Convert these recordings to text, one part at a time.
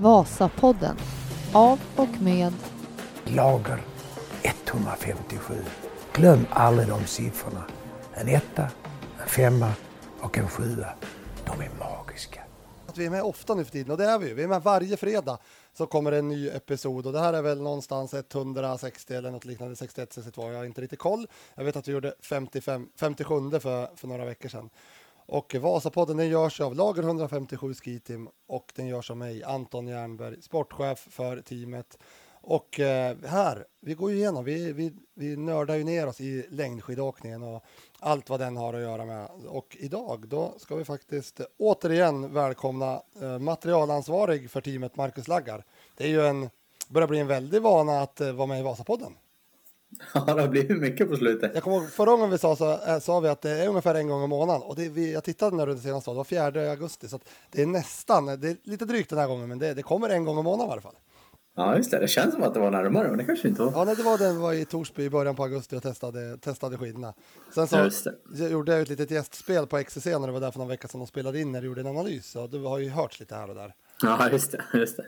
Vasapodden av och med Lager 157. Glöm aldrig de siffrorna. En etta, en femma och en sjua. De är magiska. Att vi är med ofta nu för tiden och det är vi ju. Vi är med varje fredag så kommer en ny episod och det här är väl någonstans 160 eller något liknande, 61, 62, jag har inte riktigt koll. Jag vet att vi gjorde 55, 57 för, för några veckor sedan. Och Vasapodden den görs av Lager 157 Ski Team och den görs av mig, Anton Jernberg, sportchef för teamet. Och eh, här, vi går ju igenom, vi, vi, vi nördar ju ner oss i längdskidåkningen och allt vad den har att göra med. Och idag, då ska vi faktiskt återigen välkomna eh, materialansvarig för teamet, Marcus Laggar. Det är ju en, börjar bli en väldig vana att eh, vara med i Vasapodden. Ja, det har blivit mycket på slutet. Jag kommer ihåg förra gången vi sa så äh, sa vi att det är ungefär en gång i månaden och det, vi, jag tittade när det senast var, det var 4 augusti så det är nästan, det är lite drygt den här gången men det, det kommer en gång i månaden i alla fall. Ja, just det. Det känns som att det var närmare, men det kanske inte var. Ja, nej, det var den var i Torsby i början på augusti och testade, testade skidorna. Sen så gjorde jag ett litet gästspel på XCC när det var där för någon vecka sedan och spelade in när du gjorde en analys. Och du har ju hörts lite här och där. Ja, just det. Just det.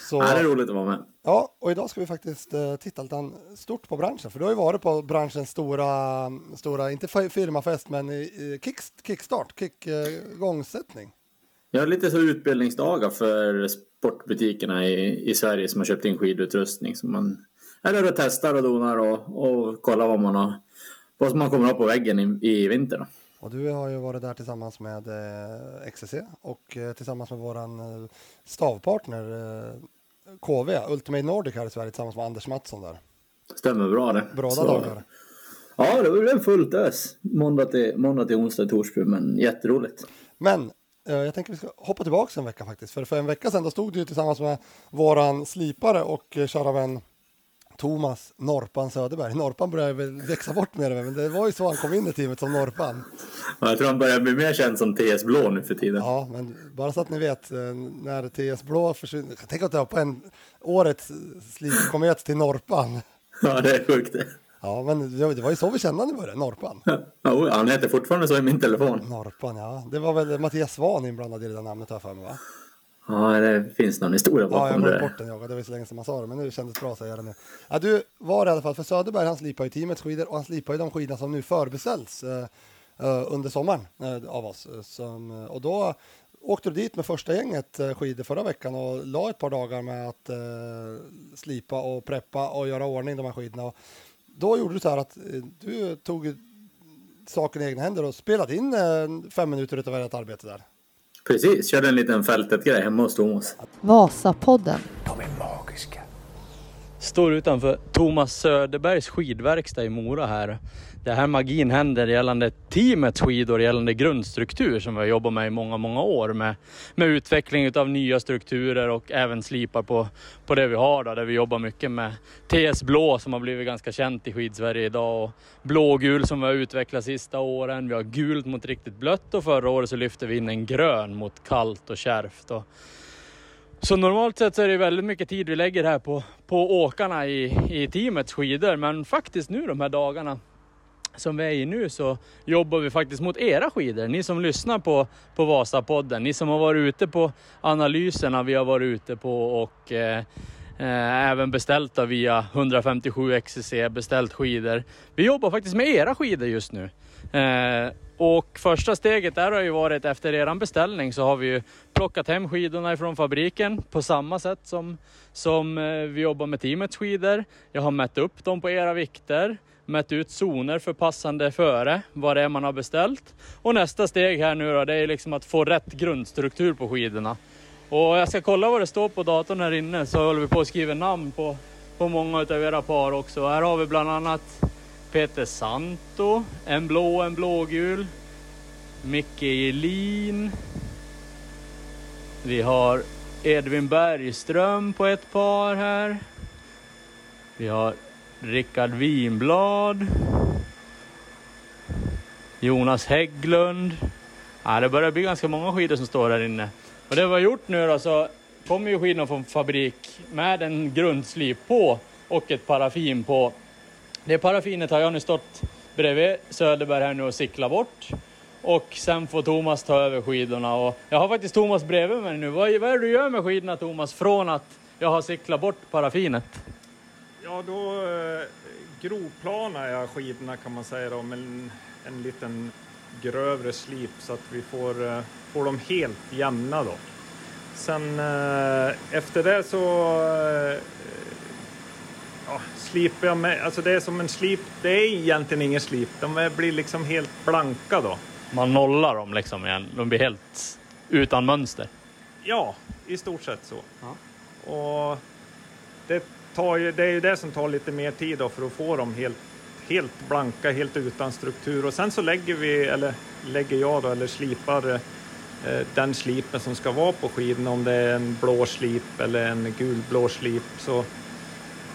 Så, ja, det är roligt att vara med. Ja, och idag ska vi faktiskt uh, titta lite stort på branschen. För du har ju varit på branschens stora, stora inte firmafest, men uh, kick, kickstart, kick, uh, igångsättning. Jag har lite så utbildningsdagar för sportbutikerna i, i Sverige som har köpt in skidutrustning. Så man är där och testar och donar och, och kollar vad man, har, vad man kommer ha på väggen i, i vinter. Och du har ju varit där tillsammans med eh, XCC och eh, tillsammans med våran eh, stavpartner eh, KV, Ultimate Nordic här i Sverige tillsammans med Anders Mattsson där. Stämmer bra det. Bra dagar. Ja, det var fullt ös. Måndag till, måndag till onsdag i Torsby, men jätteroligt. Men eh, jag tänker vi ska hoppa tillbaka en vecka faktiskt. För för en vecka sedan då stod du tillsammans med våran slipare och eh, kära vän Thomas Norpan Söderberg. Norpan börjar väl växa bort mer men det var ju så han kom in i teamet som Norpan. jag tror han börjar bli mer känd som TS Blå nu för tiden. Ja, men bara så att ni vet, eh, när TS Blå försvinner, tänk att det på en årets slipkomet till Norpan. Ja, det är sjukt det. Ja, men det var ju så vi kände honom i början, Norpan. Ja, han heter fortfarande så i min telefon. Norpan, ja. Det var väl Mattias Svan inblandad i det där namnet har jag för mig, va? Ja, det finns någon historia bakom det. Ja, jag bort den jag. Det var så länge sedan man sa det, men nu kändes det bra att säga det nu. Ja, du var i alla fall, för Söderberg han slipar ju teamets skidor och han slipar ju de skidorna som nu förbeställs uh, uh, under sommaren uh, av oss. Som, och då åkte du dit med första gänget skidor förra veckan och la ett par dagar med att slipa och preppa och göra ordning de här skidorna. Och då gjorde du så här att du tog saken i egna händer och spelade in fem minuter utav ert arbete där. Precis, körde en liten fältet-grej hemma hos Thomas. Vasapodden. De är magiska. Står utanför Thomas Söderbergs skidverkstad i Mora här det här magin händer gällande teamets skidor, gällande grundstruktur som vi har jobbat med i många, många år med, med utveckling av nya strukturer och även slipar på, på det vi har då, där vi jobbar mycket med TS Blå som har blivit ganska känt i skidsverige idag och blågul som vi har utvecklat sista åren. Vi har gult mot riktigt blött och förra året så lyfte vi in en grön mot kallt och kärvt. Och, så normalt sett så är det väldigt mycket tid vi lägger här på, på åkarna i, i teamets skidor, men faktiskt nu de här dagarna som vi är i nu så jobbar vi faktiskt mot era skidor. Ni som lyssnar på, på Vasapodden, ni som har varit ute på analyserna vi har varit ute på och eh, eh, även beställt via 157 XCC, beställt skidor. Vi jobbar faktiskt med era skidor just nu. Eh, och första steget där har ju varit efter eran beställning så har vi ju plockat hem skidorna ifrån fabriken på samma sätt som, som eh, vi jobbar med teamets skidor. Jag har mätt upp dem på era vikter mätt ut zoner för passande före, vad det är man har beställt. Och nästa steg här nu då, det är liksom att få rätt grundstruktur på skidorna. Och jag ska kolla vad det står på datorn här inne så håller vi på att skriva namn på, på många av era par också. Här har vi bland annat Peter Santo, en blå, en blågul. Micke Elin. Vi har Edvin Bergström på ett par här. Vi har Rickard Winblad. Jonas Hägglund. Ja, det börjar bli ganska många skidor som står här inne. Och det vi har gjort nu då så kommer ju skidorna från fabrik med en grundslip på och ett paraffin på. Det paraffinet har jag nu stått bredvid Söderberg här nu och cyklat bort. Och sen får Thomas ta över skidorna. Och jag har faktiskt Thomas bredvid mig nu. Vad, vad är det du gör med skidorna Thomas, från att jag har cyklat bort paraffinet? Ja, då eh, grovplanar jag skidorna kan man säga då, med en, en liten grövre slip så att vi får, eh, får dem helt jämna då. Sen eh, efter det så eh, ja, slipar jag med, alltså det är som en slip, det är egentligen ingen slip, de är- blir liksom helt blanka då. Man nollar dem liksom igen. De blir helt utan mönster. Ja, i stort sett så. Och det, tar ju, det är ju det som tar lite mer tid då för att få dem helt, helt blanka, helt utan struktur. Och sen så lägger vi, eller lägger jag då, eller slipar eh, den slipen som ska vara på skidorna, om det är en blå slip eller en gulblå slip. Så,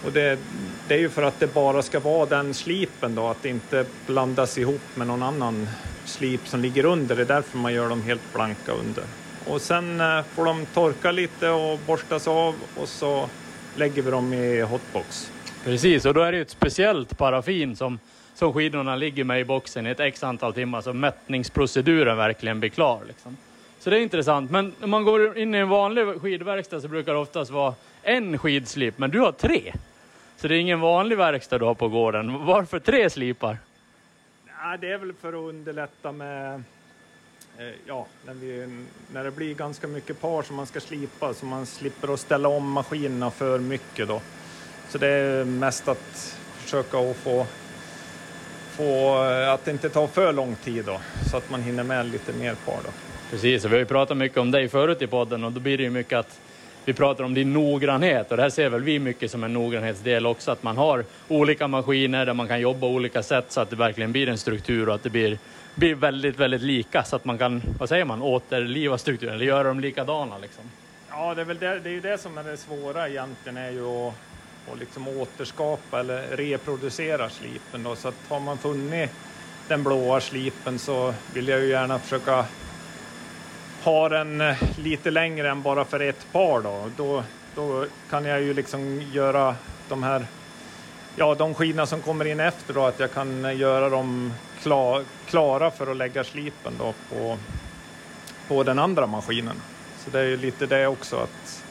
och det, det är ju för att det bara ska vara den slipen då, att det inte blandas ihop med någon annan slip som ligger under. Det är därför man gör dem helt blanka under. Och sen eh, får de torka lite och borstas av och så lägger vi dem i hotbox. Precis, och då är det ju ett speciellt paraffin som, som skidorna ligger med i boxen i ett x antal timmar så mättningsproceduren verkligen blir klar. Liksom. Så det är intressant. Men när man går in i en vanlig skidverkstad så brukar det oftast vara en skidslip, men du har tre. Så det är ingen vanlig verkstad du har på gården. Varför tre slipar? Ja, det är väl för att underlätta med Eh, ja, när, vi, när det blir ganska mycket par som man ska slipa så man slipper att ställa om maskinerna för mycket då. Så det är mest att försöka att få, få eh, att det inte tar för lång tid då så att man hinner med lite mer par då. Precis, och vi har ju pratat mycket om dig förut i podden och då blir det ju mycket att vi pratar om din noggrannhet och det här ser väl vi mycket som en noggrannhetsdel också, att man har olika maskiner där man kan jobba olika sätt så att det verkligen blir en struktur och att det blir, blir väldigt, väldigt lika så att man kan, vad säger man, återliva strukturen eller göra dem likadana liksom. Ja, det är väl det, det är ju det som är det svåra egentligen är ju att, att liksom återskapa eller reproducera slipen då. Så att har man funnit den blåa slipen så vill jag ju gärna försöka ha den eh, lite längre än bara för ett par då. Då, då kan jag ju liksom göra de här Ja, de skidorna som kommer in efter då, att jag kan eh, göra dem klar, klara för att lägga slipen då på, på den andra maskinen. Så det är ju lite det också att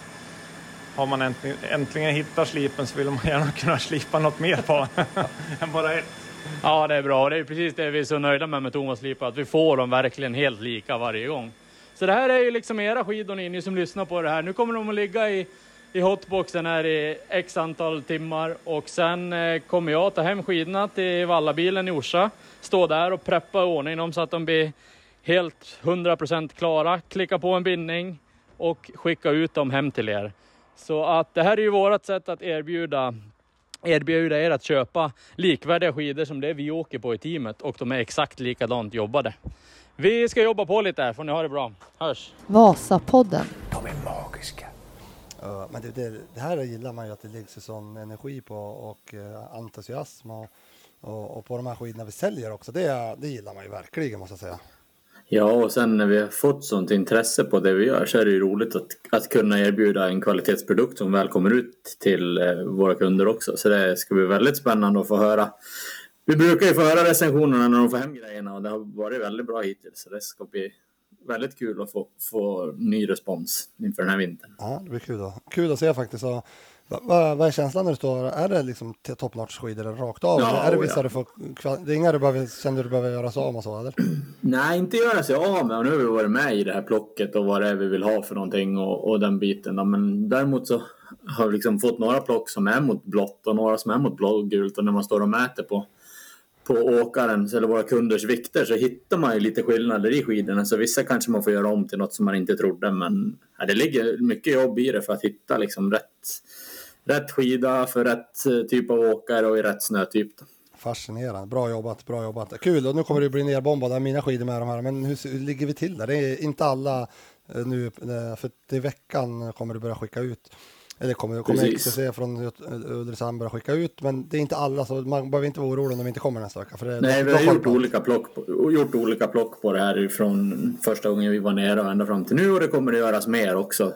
har man äntligen, äntligen hittat slipen så vill man gärna kunna slipa något mer på än bara ett. Ja, det är bra. Det är precis det vi är så nöjda med med Thomas Lipa, att vi får dem verkligen helt lika varje gång. Så det här är ju liksom era skidor ni, ni som lyssnar på det här. Nu kommer de att ligga i, i hotboxen här i x antal timmar och sen eh, kommer jag ta hem skidorna till vallabilen i Orsa, stå där och preppa i ordning dem så att de blir helt 100% klara, klicka på en bindning och skicka ut dem hem till er. Så att det här är ju vårt sätt att erbjuda erbjuda er att köpa likvärdiga skidor som det vi åker på i teamet och de är exakt likadant jobbade. Vi ska jobba på lite här, får ni ha det bra. Hörs! Vasapodden. De är magiska. Men det, det, det här gillar man ju att det läggs sån energi på och eh, entusiasm och, och, och på de här skidorna vi säljer också. Det, det gillar man ju verkligen måste jag säga. Ja, och sen när vi har fått sånt intresse på det vi gör så är det ju roligt att, att kunna erbjuda en kvalitetsprodukt som väl kommer ut till eh, våra kunder också. Så det ska bli väldigt spännande att få höra. Vi brukar ju få höra recensionerna när de får hem grejerna och det har varit väldigt bra hittills. Så det ska bli väldigt kul att få, få ny respons inför den här vintern. Ja, det blir kul, då. kul att se faktiskt. Och, vad, vad, är känslan när du står? Är det liksom top notch skidor eller rakt av? Ja, är det vissa ja. du får, det är inga du behöver, känner du behöver göra sig av och så eller? Nej, inte göra sig av med. Och nu har vi varit med i det här plocket och vad det är vi vill ha för någonting och, och den biten. Då. Men däremot så har vi liksom fått några plock som är mot blått och några som är mot blågult. Och när man står och mäter på, på åkarens eller våra kunders vikter så hittar man ju lite skillnader i skidorna. Så vissa kanske man får göra om till något som man inte trodde. Men ja, det ligger mycket jobb i det för att hitta liksom rätt, rätt skida för rätt eh, typ av åkare och i rätt snötyp. Då. Fascinerande, bra jobbat, bra jobbat. Kul, och nu kommer det bli nerbombad av mina skidor med de här. Men hur, hur ligger vi till där? Det är inte alla eh, nu, eh, för till veckan kommer du börja skicka ut. Eller kommer, kommer Precis. XTC från Ulricehamn börja skicka ut. Men det är inte alla, så man behöver inte vara orolig om de inte kommer nästa vecka. För det, Nej, vi har gjort olika, plock på, gjort olika plock på det här från första gången vi var nere och ända fram till nu och det kommer att göras mer också.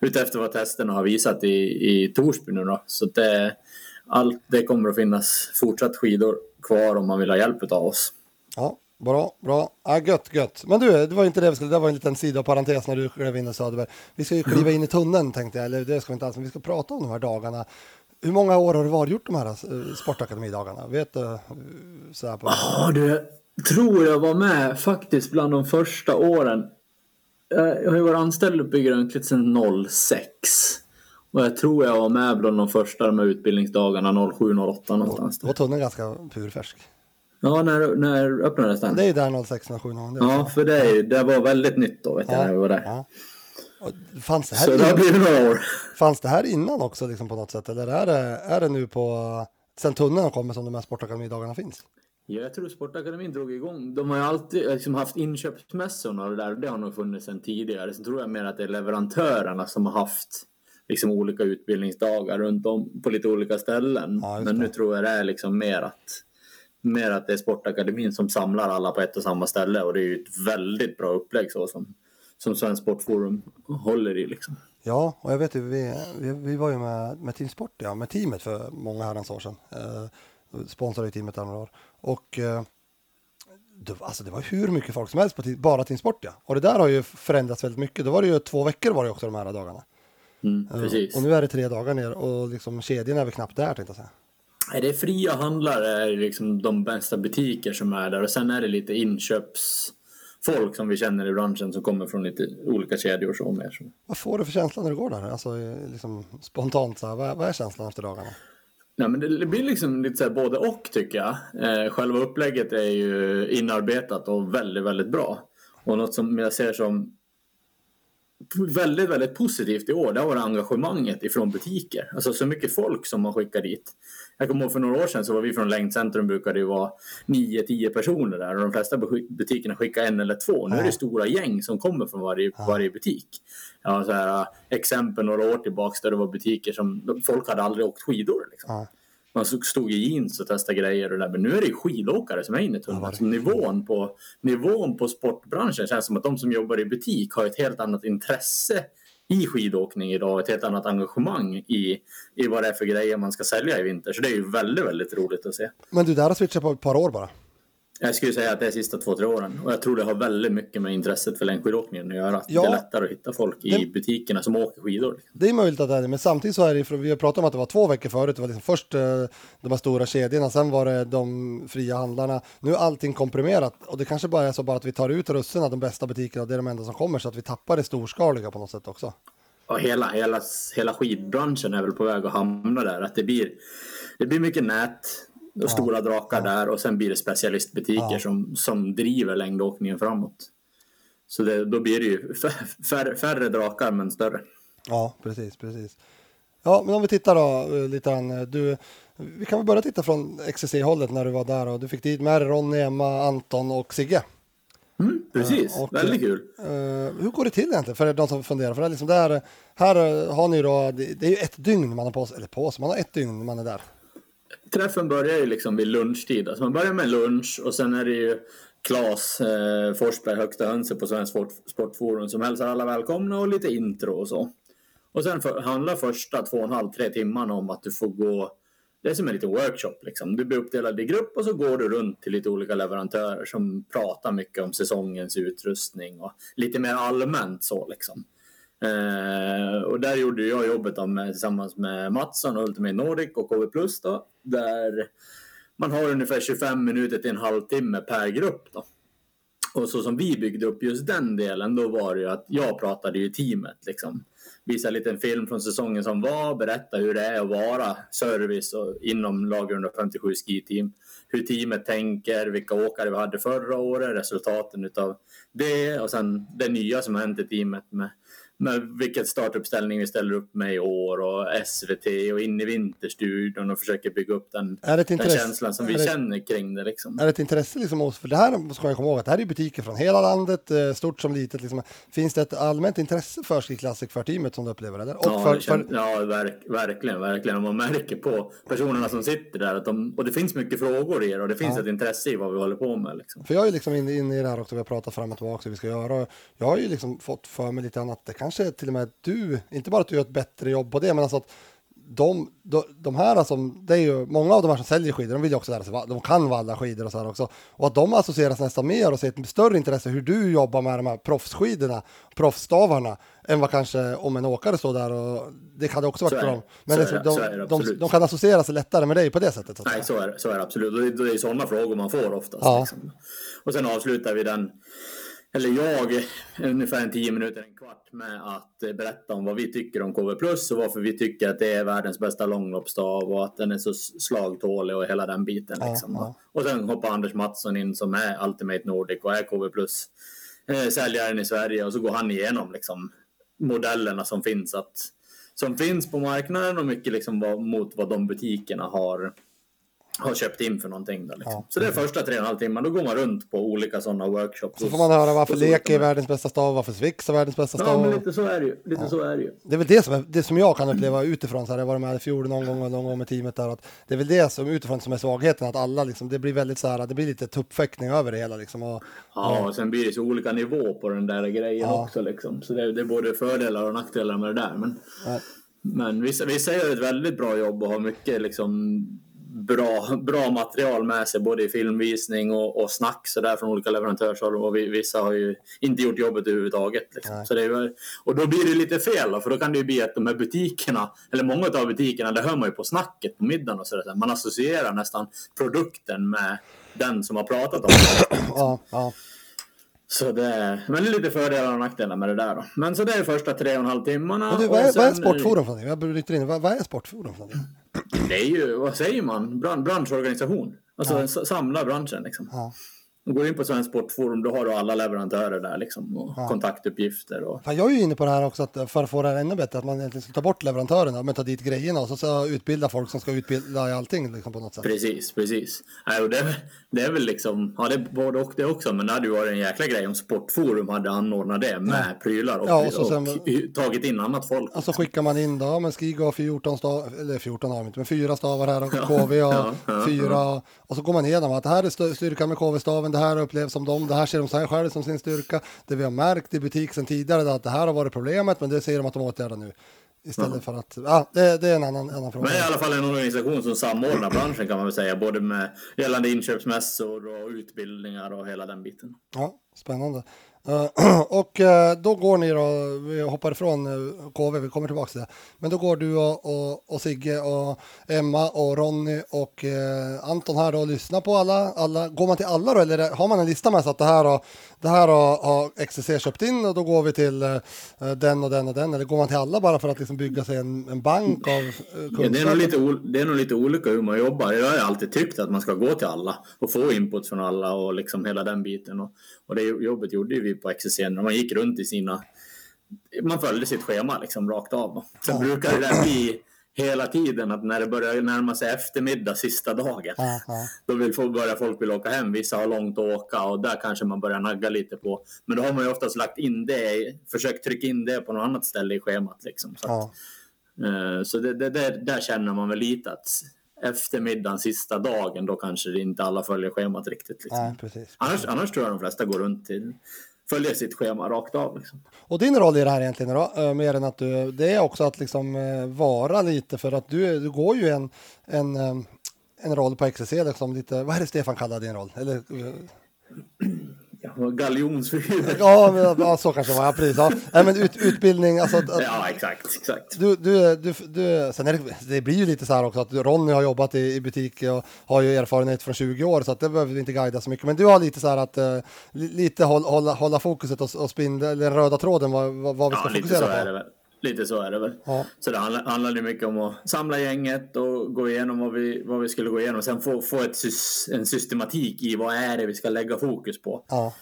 Utefter vad testerna har visat i, i Torsby nu då. Så det, allt, det kommer att finnas fortsatt skidor kvar om man vill ha hjälp av oss. Ja, Bra, bra. Ja, gött, gött. Men du, det var inte det vi skulle, det var en liten sidoparentes när du klev in i Söderberg. Vi ska ju kliva in i tunneln tänkte jag, eller det ska vi inte alls, men vi ska prata om de här dagarna. Hur många år har du varit gjort de här eh, Sportakademidagarna? Vet du? eh, Så här på... Ja, du, tror jag var med faktiskt bland de första åren. Jag har ju varit anställd uppe i Grönklitt sedan 06. Och jag tror jag var med bland de första de här utbildningsdagarna 07-08 någonstans. Då var tunneln ganska purfärsk. Ja, när, när öppnades den? Det är där 06, 07, 07. Ja, för det, är det var väldigt nytt då, vet jag, när jag var där. ja. Fanns det, Så här det har innan, blivit några år. fanns det här innan också liksom på något sätt? Eller är det, är det nu på, sen tunneln kommer som de här Sportakademidagarna finns? Ja, jag tror Sportakademin drog igång. De har ju alltid liksom haft inköpsmässorna och det där. Det har nog funnits sedan tidigare. Så tror jag mer att det är leverantörerna som har haft liksom olika utbildningsdagar runt om på lite olika ställen. Ja, Men nu tror jag det är liksom mer att, mer att det är Sportakademin som samlar alla på ett och samma ställe. Och det är ju ett väldigt bra upplägg så som, som Svensk Sportforum håller i. Liksom. Ja, och jag vet ju, vi, vi, vi var ju med, med Team Sport, ja, med teamet för många herrans år sedan. Eh, sponsrade teamet där några år. Och eh, det, alltså det var hur mycket folk som helst på bara Team Sport, ja. Och det där har ju förändrats väldigt mycket. Då var det ju två veckor var det också de här dagarna. Mm, Eh. Och nu är det tre dagar ner och liksom kedjan är väl knappt där tänkte jag säga. Det är fria handlare är liksom de bästa butiker som är där och sen är det lite inköpsfolk som vi känner i branschen som kommer från lite olika kedjor och så mer. Vad får du för känsla när du går där? Alltså liksom spontant så här, vad, vad är känslan efter dagarna? Nej, men det blir liksom lite så här både och tycker jag. Eh, själva upplägget är ju inarbetat och väldigt, väldigt bra. Och något som jag ser som väldigt, väldigt positivt i år, det varit engagemanget ifrån butiker. Alltså så mycket folk som man skickar dit. Jag kommer ihåg för några år sedan så var vi från Längdcentrum brukade det vara 9-10 personer där och de flesta bu- butikerna skickar en eller två. Nu är det stora gäng som kommer från varje, varje butik. Har så här, äh, exempel några år tillbaks där det var butiker som folk hade aldrig åkt skidor. Liksom. Ja. Man stod i jeans och testade grejer och där. Men nu är det ju skidåkare som är inne i tunneln. Så nivån, på, nivån på sportbranschen känns som att de som jobbar i butik har ett helt annat intresse i skidåkning idag. Ett helt annat engagemang i, i vad det är för grejer man ska sälja i vinter. Så det är ju väldigt, väldigt roligt att se. Men du, där har switchat på ett par år bara. Jag skulle säga att det är sista två, tre åren. Och jag tror det har väldigt mycket med intresset för längdskidåkningen att göra. Att Ja. Det är lättare att hitta folk i Den- butikerna som åker skidor. Det är möjligt att det är det, men samtidigt så är det, för vi har pratat om att det var två veckor förut, det var liksom först eh, de här stora kedjorna, sen var det de fria handlarna. Nu är allting komprimerat och det kanske bara är så bara att vi tar ut russinen, de bästa butikerna, det är de enda som kommer, så att vi tappar det storskaliga på något sätt också. Och hela, hela, hela skidbranschen är väl på väg att hamna där. Att det blir, det blir mycket nät och stora drakar där och sen blir det specialistbutiker som, som driver längdåkningen framåt. Så det, då blir det ju färre, färre drakar men större. Ja, precis, precis. Ja, men om vi tittar då eh, lite grann. eh, Du, vi kan väl börja titta från XCC-hållet när du var där och du fick dit med Ronny, Emma, Anton och Sigge. Mm, precis, Ja, och- väldigt kul. Eh, hur går det till egentligen för de som funderar? För det är liksom där, här eh, har ni då, det, det är ju ett dygn man har på sig, eller på sig, man har ett dygn man är där. Träffen börjar ju liksom vid lunchtid. Alltså man börjar med lunch och sen är det ju Claes eh, Forsberg, högsta hönset på Svensk Sport, Sportforum som hälsar alla välkomna och lite intro och så. Och sen för, handlar första två och en halv, tre timmarna om att du får gå det är som en liten workshop. Liksom. Du blir uppdelad i grupp och så går du runt till lite olika leverantörer som pratar mycket om säsongens utrustning och lite mer allmänt så. Liksom. Eh, och där gjorde jag jobbet då med, tillsammans med Mattsson och Ultimate Nordic och KV Plus då, där man har ungefär 25 minuter till en halvtimme per grupp. Då. Och så som vi byggde upp just den delen, då var det ju att jag pratade ju teamet. Liksom. Visa en liten film från säsongen som var, berätta hur det är att vara service och inom lag 157 ski-team. Hur teamet tänker, vilka åkare vi hade förra året, resultaten utav det och sen det nya som har hänt i teamet med, med vilket startuppställning vi ställer upp med i år och SVT och in i Vinterstudion och försöker bygga upp den, den känslan som vi det- känner kring det. Liksom. Är det ett intresse liksom hos, för det här ska man komma ihåg att det här är butiker från hela landet, eh, stort som litet. Liksom. Finns det ett allmänt intresse för Ski Classic för teamet som du upplever det? Och Ja, för, känns, för, ja verk, verkligen, verkligen. Och man märker på personerna som sitter där att de, och det finns mycket frågor i det och det finns Ja. ett intresse i vad vi håller på med. Liksom. för jag är liksom inne, inne i det här också, vi har pratat fram och tillbaka hur vi ska göra. Jag har ju liksom fått för mig lite annat, det kanske till och med du, inte bara att du gör ett bättre jobb på det, men alltså att de, de, de här som, det är ju många av de här som säljer skidor, de vill ju också lära sig, de kan valla skidor och så här också. Och att de associeras nästan mer och ser ett större intresse hur du jobbar med de här proffsskidorna, proffsstavarna, än vad kanske om en åkare står där och det kan det också Så vara för dem. Men Så det, de, det de, de kan associera sig lättare med dig på det sättet. Så Nej, så är, så är det absolut. Och det, det är sådana frågor man får oftast. Ja. Liksom. Och sen avslutar vi den, eller jag, ungefär en tio minuter, en kvart med att berätta om vad vi tycker om KV Plus och varför vi tycker att det är världens bästa långloppsstav och att den är så slagtålig och hela den biten. Ja, Liksom. ja. Och sen hoppar Anders Mattsson in som är Ultimate Nordic och är KV Plus eh, säljaren i Sverige och så går han igenom liksom, modellerna som finns att som finns på marknaden och mycket liksom vad, mot vad de butikerna har har köpt in för någonting. Då, liksom. Ja. Så det är första tre och en halv timme. Då går man runt på olika sådana workshops. Så får man höra varför Lek är världens bästa stav, varför Swix är världens bästa Ja, stav. men lite så är det ju. Lite så är det ju. Det är väl det som, är, det som jag kan uppleva utifrån, så här, jag var med i fjol någon gång och någon gång med teamet där, att det är väl det som utifrån som är svagheten, att alla liksom, det blir väldigt så här, det blir lite tuppfäktning över det hela liksom. Och, Ja, och sen blir det så olika nivå på den där grejen Ja. också. Liksom. Så det det är både fördelar och nackdelar med det där. Men, Ja. men vissa, vissa gör ett väldigt bra jobb och har mycket liksom, bra, bra material med sig, både i filmvisning och, och snack så där från olika leverantörshåll. Och vi, vissa har ju inte gjort jobbet överhuvudtaget. Liksom. Så det är, och då blir det lite fel, då, för då kan det ju bli att de här butikerna, eller många av butikerna, det hör man ju på snacket på middagen och så där. Man associerar nästan produkten med den som har pratat om det. ja, ja. Så det men det är lite fördelar och nackdelar med det där då. Men så det är första tre och en halv timmarna. Och du, och vad, är, vad är Sportforum för någonting? Jag bryter in, vad, vad är Sportforum för någonting? Det är ju, vad säger man, Bran, branschorganisation. Alltså ja. samla branschen liksom. Ja. Du går in på Svensk Sportforum, då har du alla leverantörer där liksom. Och Ja. kontaktuppgifter och... Fan, jag är ju inne på det här också, att för att få det här ännu bättre, att man egentligen ska ta bort leverantörerna, men ta dit grejerna och så ska utbilda folk som ska utbilda i allting liksom, på något sätt. Precis, precis. Och det, det är väl liksom, ja det är både och det också, men det hade ju varit en jäkla grej om Sportforum hade anordnat det med prylar och, Ja, och så sen- och tagit in annat folk. Och så skickar man in då, men Skig har 14 stavar, eller 14 har inte, men fyra stavar här och KV Ja, ja, fyra. Och så går man igenom att det här är styrkan med KV-staven, det här upplevs som dem, det här ser de sig själva som sin styrka. Det vi har märkt i butik sedan tidigare är att det här har varit problemet, men det ser de att de åtgärdar nu. Istället för att, ja, det, det är en annan, annan fråga. Men i alla fall en organisation som samordnar branschen kan man väl säga, både med gällande inköpsmässor och utbildningar och hela den biten. Ja, spännande. Eh, och eh, då går ni då, vi hoppar ifrån eh, KV, vi kommer tillbaka till det. Men då går du och, och, och Sigge och Emma och Ronny och Anton här då och lyssnar på alla, alla. Går man till alla då eller har man en lista med sig att det här har, det här har, har XCC köpt in och då går vi till den och den och den. Eller går man till alla bara för att liksom bygga sig en, en bank av eh, Ja, det, är nog kunskap? lite, det är nog lite olika hur man jobbar. Jag har alltid tyckt att man ska gå till alla och få input från alla och liksom hela den biten. Och, och det jobbet gjorde vi på XCC när man gick runt i sina... Man följde sitt schema liksom rakt av. Sen brukar det där bli hela tiden att när det börjar närma sig eftermiddag sista dagen Ja, ja. då vill folk, börjar folk vilja åka hem. Vissa har långt att åka och där kanske man börjar nagga lite på. Men då har man ju oftast lagt in det, försökt trycka in det på något annat ställe i schemat. Liksom, så att, Ja. Eh, Så det, det, det, där känner man väl lite att eftermiddagen, sista dagen, då kanske inte alla följer schemat riktigt. Liksom. Nej, precis. Annars, annars tror jag de flesta går runt till följer sitt schema rakt av. Liksom. Och din roll i det här egentligen då, eh, mer än att du, det är också att liksom eh, vara lite för att du, du går ju en, en, eh, en roll på XCC liksom lite, vad är det Stefan kallar din roll? Eller, Ja, galjonsfigur. ja, men, ja, så kanske det var, ja, precis. Ja. Nej, men ut, utbildning, alltså att, Ja, exakt, exakt. du, du, du, du, sen är det, det blir ju lite så här också att Ronny har jobbat i, i butik och har ju erfarenhet från 20 år så att det behöver vi inte guida så mycket. Men du har lite så här att li- lite hålla, hålla, hålla fokuset och, och spindla, den röda tråden vad, vad, vi ska Ja, fokusera på. Lite så är det väl. Ja. Så det ju mycket om att samla gänget och gå igenom vad vi, vad vi skulle gå igenom. Sen få, få ett, en systematik i vad är det vi ska lägga fokus på. Ja.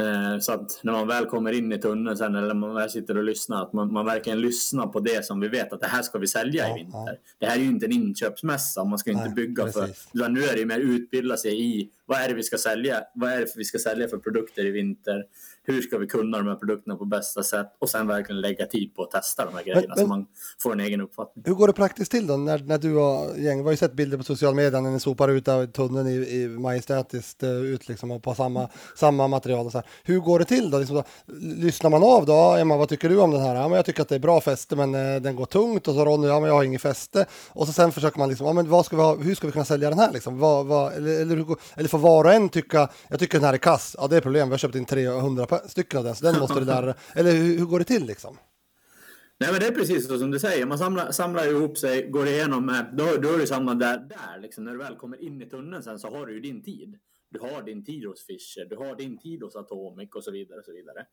Eh, Så att när man väl kommer in i tunneln sen eller man väl sitter och lyssnar, att man, man verkligen lyssnar på det som vi vet att det här ska vi sälja Ja, i vinter. ja. Det här är ju inte en inköpsmässa, man ska inte Nej, bygga precis. för... Utan nu är det ju mer utbilda sig i vad är det vi ska sälja? Vad är det vi ska sälja för produkter i vinter? Hur ska vi kunna de här produkterna på bästa sätt? Och sen verkligen lägga tid på att testa de här grejerna men- så man får en egen uppfattning. Hur går det praktiskt till då när, när du och gäng, vi har ju sett bilder på sociala medier när ni sopar ut av tunneln i, i majestätiskt eh, ut liksom och på samma, samma material och så här, hur går det till då? Liksom då? Lyssnar man av då? Emma, vad tycker du om den här? Ja, men jag tycker att det är bra fäste, men eh, den går tungt. Och så Ronny, ja, men jag har inget fäste. Och så sen försöker man liksom, ja, men vad ska vi ha, hur ska vi kunna sälja den här liksom? Vad, vad, eller, eller, eller får var och en tycka, jag tycker den här är kass. Ja, det är problem. Vi har köpt in 300 av den, måste det där. Eller hur, hur går det till liksom? Nej men det är precis så som du säger. Man samlar, samlar ihop sig, går igenom. eh, Då, då är det samma där, där liksom. När du väl kommer in i tunneln sen så har du ju din tid. Du har din tid hos Fischer, du har din tid hos Atomic och så vidare. Och så vidare.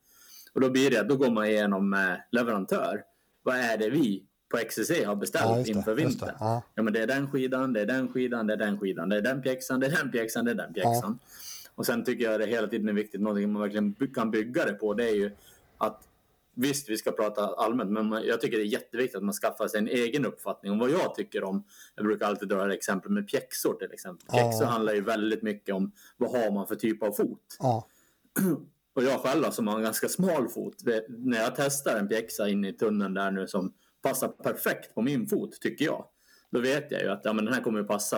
Och då blir det då går man igenom eh, leverantör. Vad är det vi på XCC har beställt Ja, det, inför vintern? ja. Ja, men det är den skidan, det är den skidan, det är den skidan, det är den pjäxan, det är den pjäxan, det är den pjäxan. Och sen tycker jag det hela tiden är viktigt, någonting man verkligen kan bygga det på, det är ju att Visst, vi ska prata allmänt, men jag tycker det är jätteviktigt att man skaffar sig en egen uppfattning om vad jag tycker om. Jag brukar alltid dra exempel med pjäxor till exempel. Pjäxor handlar ju väldigt mycket om vad har man för typ av fot. Ja, Och jag själv då, som har en ganska smal fot, när jag testar en pjäxa in i tunneln där nu som passar perfekt på min fot, tycker jag. Då vet jag ju att ja, men den här kommer ju passa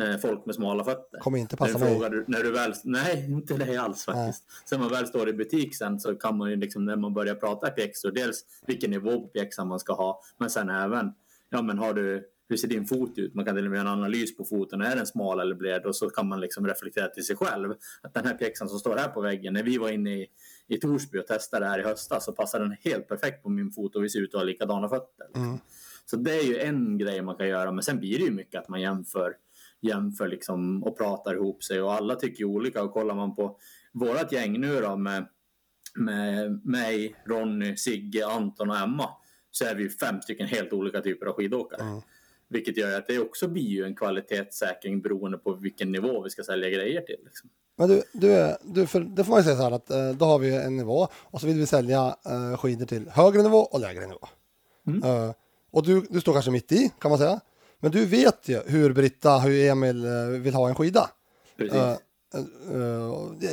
eh, folk med smala fötter. Kommer inte passa när du mig. frågar, du- när du väl, Nej, inte dig alls faktiskt. Sen man väl står i butik sen så kan man ju liksom när man börjar prata pjäxor, dels vilken nivå på pjäxan man ska ha, men sen även, ja men har du, hur ser din fot ut? Man kan till och med göra en analys på foten, är den smal eller bred? Och så kan man liksom reflektera till sig själv att den här pjäxan som står här på väggen, när vi var inne i, i Torsby och testade det här i höstas så passar den helt perfekt på min fot och vi ser ut att ha likadana fötter. Liksom. Så det är ju en grej man kan göra, men sen blir det ju mycket att man jämför, jämför liksom och pratar ihop sig och alla tycker ju olika och kollar man på vårat gäng nu då med, med mig, Ronny, Sigge, Anton och Emma så är vi ju fem stycken helt olika typer av skidåkare. Vilket gör att det också blir ju en kvalitetssäkring beroende på vilken nivå vi ska sälja grejer till. Liksom. Men du, du, du för, det får man ju säga så här att eh, då har vi en nivå och så vill vi sälja eh, skidor till högre nivå och lägre nivå. Eh, och du, du står kanske mitt i kan man säga. Men du vet ju hur Britta, hur Emil eh, vill ha en skida. Eh, eh,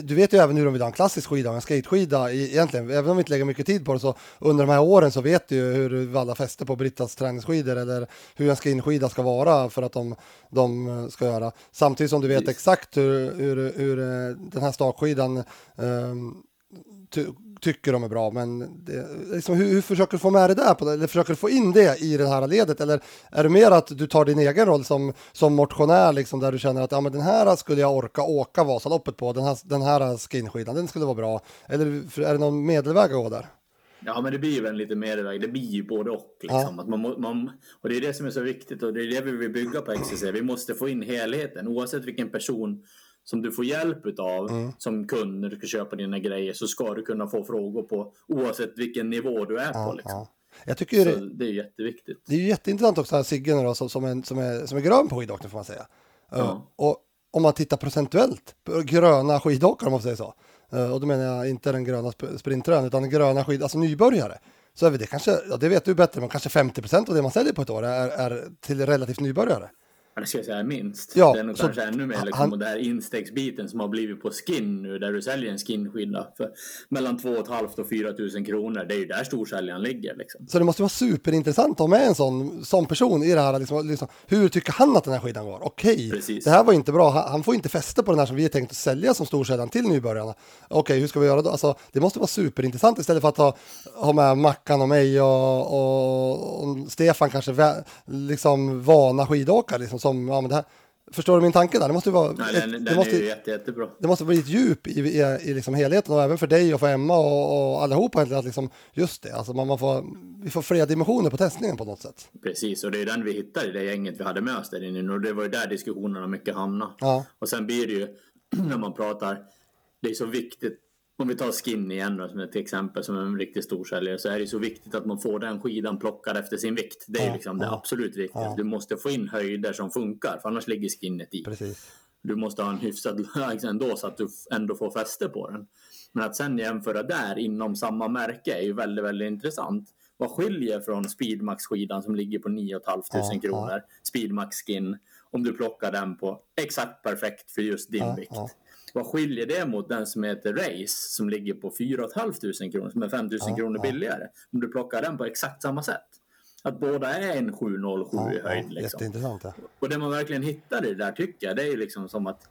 du vet ju även hur de vill ha en klassisk skida en skateskida egentligen. Även om vi inte lägger mycket tid på det så under de här åren så vet du ju hur Valla fäster på Brittas träningsskidor eller hur en skinskida ska vara för att de, de ska göra. Samtidigt som du vet Precis. exakt hur, hur, hur den här stakskidan ehm, ty, tycker de är bra. Men det, liksom, hur, hur försöker du få med det där? På det? Eller försöker du få in det i det här ledet? Eller är det mer att du tar din egen roll som, som motionär liksom, där du känner att ja, men den här skulle jag orka åka Vasaloppet på, den här, den här skinskidan, den skulle vara bra. Eller är det någon medelväg att gå där? Ja, men det blir ju en lite medelväg. Det blir ju både och. Liksom. Att man, man, och det är det som är så viktigt och det är det vi vill bygga på XCC. Vi måste få in helheten. Oavsett vilken person som du får hjälp utav som kund när du ska köpa dina grejer så ska du kunna få frågor på oavsett vilken nivå du är på. Liksom. Ja. Jag tycker det, det är jätteviktigt. det är jätteintressant också här Sigge då, som, som, är, som, är, som är grön på skidåkning får man säga. Ja. Uh, och om man tittar procentuellt på gröna skidåkare om man säga så. Uh, och då menar jag inte den gröna sp- sprintrön utan gröna skid, alltså nybörjare. Så är det kanske, ja, det vet du bättre, men kanske 50% av det man säljer på ett år är, är till relativt nybörjare. Ja, det ska jag säga minst. Ja, det är nog så kanske ännu mer han- liksom, och det här instegsbiten som har blivit på skin nu där du säljer en skinskida för mellan 2 500 och 4 000 kronor. Det är ju där storsäljaren ligger. Liksom. Så det måste vara superintressant att ha med en sån, sån person i det här. Liksom, liksom, hur tycker han att den här skidan går? Okej, Precis. det här var inte bra. Han, han får inte fäste på den här som vi är tänkt att sälja som storsäljaren till nybörjarna. Okej, hur ska vi göra då? Alltså, det måste vara superintressant istället för att ha, ha med Mackan och mig och, och, och Stefan kanske liksom vana skidåkare. Liksom, som, ja, men det här, förstår du min tanke där? Det måste ju vara, Nej, ett, den det är måste, ju jätte, jättebra. det måste bli ett djup i, i, i liksom helheten och även för dig och för Emma och, och allihopa. Att liksom, just det, alltså man, man får, vi får flera dimensioner på testningen på något sätt. Precis, och det är den vi hittar i det gänget vi hade med oss där inne. Och det var ju där diskussionerna mycket hamnade. Ja. Och sen blir det ju, när man pratar, det är så viktigt, om vi tar skin igen då, som ett exempel, som en riktigt stor säljare, så är det så viktigt att man får den skidan plockad efter sin vikt. Det är Ja, liksom det ja. absolut viktigaste. Du måste få in höjder som funkar, för annars ligger skinnet i. Precis. Du måste ha en hyfsad läge ändå så att du ändå får fäste på den. Men att sen jämföra där inom samma märke är ju väldigt, väldigt intressant. Vad skiljer från Speedmax-skidan som ligger på 9 500 Ja, kronor, Speedmax Skin, om du plockar den på exakt perfekt för just din Ja, vikt? Ja. Vad skiljer det mot den som heter Race som ligger på 4 500 kronor, som är 5 000 Ja, kronor ja. billigare? Om du plockar den på exakt samma sätt. Att båda är en 707 Ja, i höjd. ja, liksom. Jätteintressant. Ja. Och det man verkligen hittar i det där tycker jag, det är ju liksom som att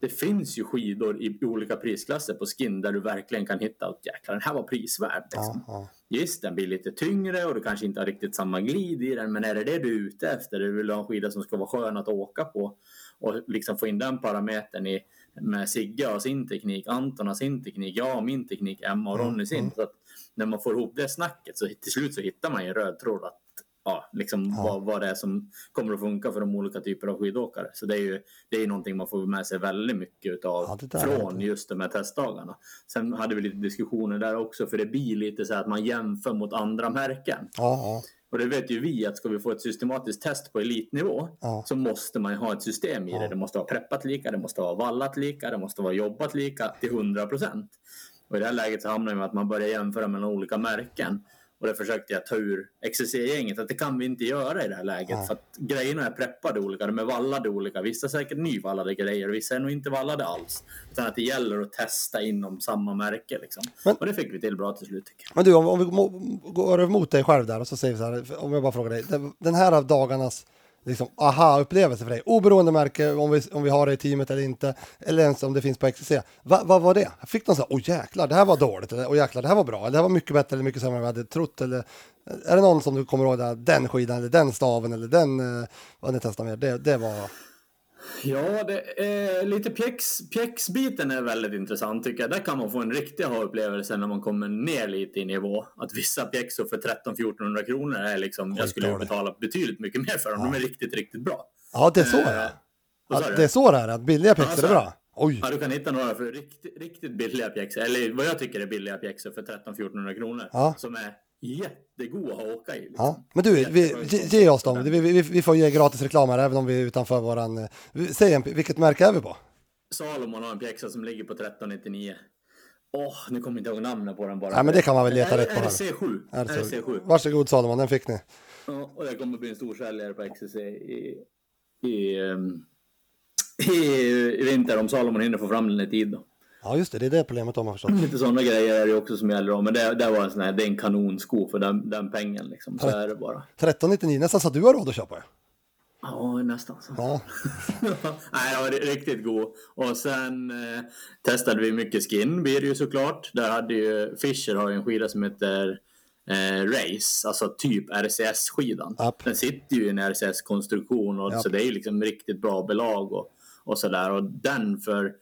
det finns ju skidor i olika prisklasser på skin där du verkligen kan hitta att jäklar den här var prisvärd. Liksom. Ja, Visst, den blir lite tyngre och du kanske inte har riktigt samma glid i den, men är det det du är ute efter? Du vill ha en skida som ska vara skön att åka på och liksom få in den parametern i, med Sigge och sin teknik, Anton och sin teknik, jag och min teknik, Emma och Ronny sin. Så att när man får ihop det snacket så till slut så hittar man ju en röd tråd att ja, liksom Vad, vad det är som kommer att funka för de olika typer av skidåkare. Så det är ju det är någonting man får med sig väldigt mycket utav Ja, från just de här testdagarna. Sen hade vi lite diskussioner där också, för det blir lite så här att man jämför mot andra märken. ja, Och det vet ju vi att ska vi få ett systematiskt test på elitnivå Ja. så måste man ju ha ett system i det. Det måste vara preppat lika, det måste vara vallat lika, det måste vara jobbat lika till 100 procent. Och i det här läget så hamnar med att man börjar jämföra mellan olika märken. Och det försökte jag ta ur XCC-gänget att det kan vi inte göra i det här läget. För att grejerna är preppade olika, de är vallade olika. Vissa är säkert nyvallade grejer vissa är nog inte vallade alls. Utan att det gäller att testa inom samma märke. Liksom. Men- och det fick vi till bra till slut. Men du, om, om vi går mot dig själv där och så säger vi så här, om jag bara frågar dig, den här av dagarnas liksom, aha-upplevelse för dig, oberoende märke, om vi, om vi har det i teamet eller inte, eller ens om det finns på XCC, Va, vad var det? Fick de så här, åh jäklar, det här var dåligt, eller åh jäklar, det här var bra, eller det här var mycket bättre eller mycket sämre än vad vi hade trott, eller är det någon som du kommer ihåg, där, den skidan, eller den staven, eller den, eh, vad ni testar med, det, det var, Ja, det är lite pjäx, pjäxbiten är väldigt intressant tycker jag. Där kan man få en riktig ha-upplevelse när man kommer ner lite i nivå. Att vissa pjäxor för 13-1400 kronor är liksom, jag skulle betala betydligt mycket mer för dem. De är riktigt, riktigt bra. ja det är så det Eh, är. Att du? det är så det är, att billiga pjäxor är bra. Oj, Ja, du kan hitta några för riktigt, riktigt billiga pjäxor, eller vad jag tycker är billiga pjäxor för 13-1400 kronor. Ja. Som är jättegoda att åka i. Liksom. Ja, men du, vi, ge, oss dem. Vi, vi, vi får ge gratis reklam här, även om vi är utanför våran... eh, Säg en, vilket märke är vi på? Salomon har en pjäxa som ligger på 1399. Åh, nu kommer jag inte ihåg namnet på den bara. Ja, men det kan man väl leta rätt på här. RC7. RC7. Varsågod Salomon, den fick ni. Ja, och det kommer bli en stor säljare på XCC i, i, ehm, i, i vinter om Salomon hinner få fram den i tid. Då. Ja, just det, det är det problemet de har förstått. Lite sådana grejer är det också som gäller. Då. Men det, det var en sån här, det är en kanonsko för den, den pengen. Liksom. Så är det bara. 1399, nästan så att du har råd att köpa det. Ja, nästan så. Ja, Nej, det var riktigt god. Och sen eh, testade vi mycket skin blir det ju såklart. Där hade ju Fischer har ju en skida som heter eh, Race, alltså typ RCS-skidan. Den sitter ju i en RCS-konstruktion och Japp. så det är ju liksom riktigt bra belag och, och sådär. Och den för,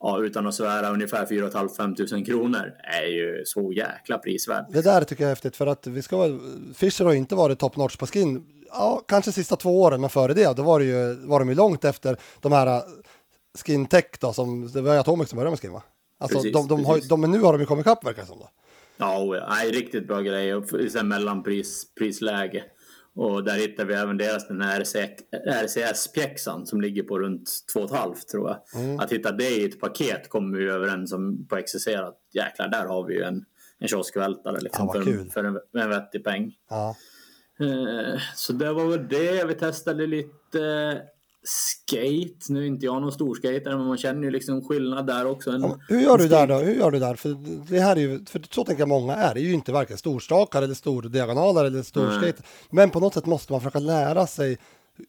ja, utan att svära, ungefär 4 500 tusen kronor är ju så jäkla prisvärd. det där tycker jag är häftigt för att vi ska. Fischer har inte varit top notch på skin. Ja, kanske sista två åren, men före det, då var, det ju, var de ju långt efter de här eh, skin tech då, som det var Atomic som började med skin va? Alltså, Precis, de, de har, de, men nu har de ju kommit ikapp verkar det som då. Ja, ja, nej, riktigt bra grej. Och f- sen mellanpris, prisläge. Och där hittar vi även deras den här RCS-pjäxan som ligger på runt 2,5 tror jag. Mm. Att hitta det i ett paket kommer vi överens om på XCC att jäklar, där har vi ju en, en kioskvältare liksom, Ja, för, en, för en, en vettig peng. Ja. Eh, Så det var väl det. Vi testade lite skate. Nu är inte jag någon stor skater men man känner ju liksom skillnad där också. En, Ja, hur gör du där då? Hur gör du där? För det här är ju, för så tänker jag många är, det är ju inte varken storstakar eller stordiagonaler eller storskate. Men på något sätt måste man försöka lära sig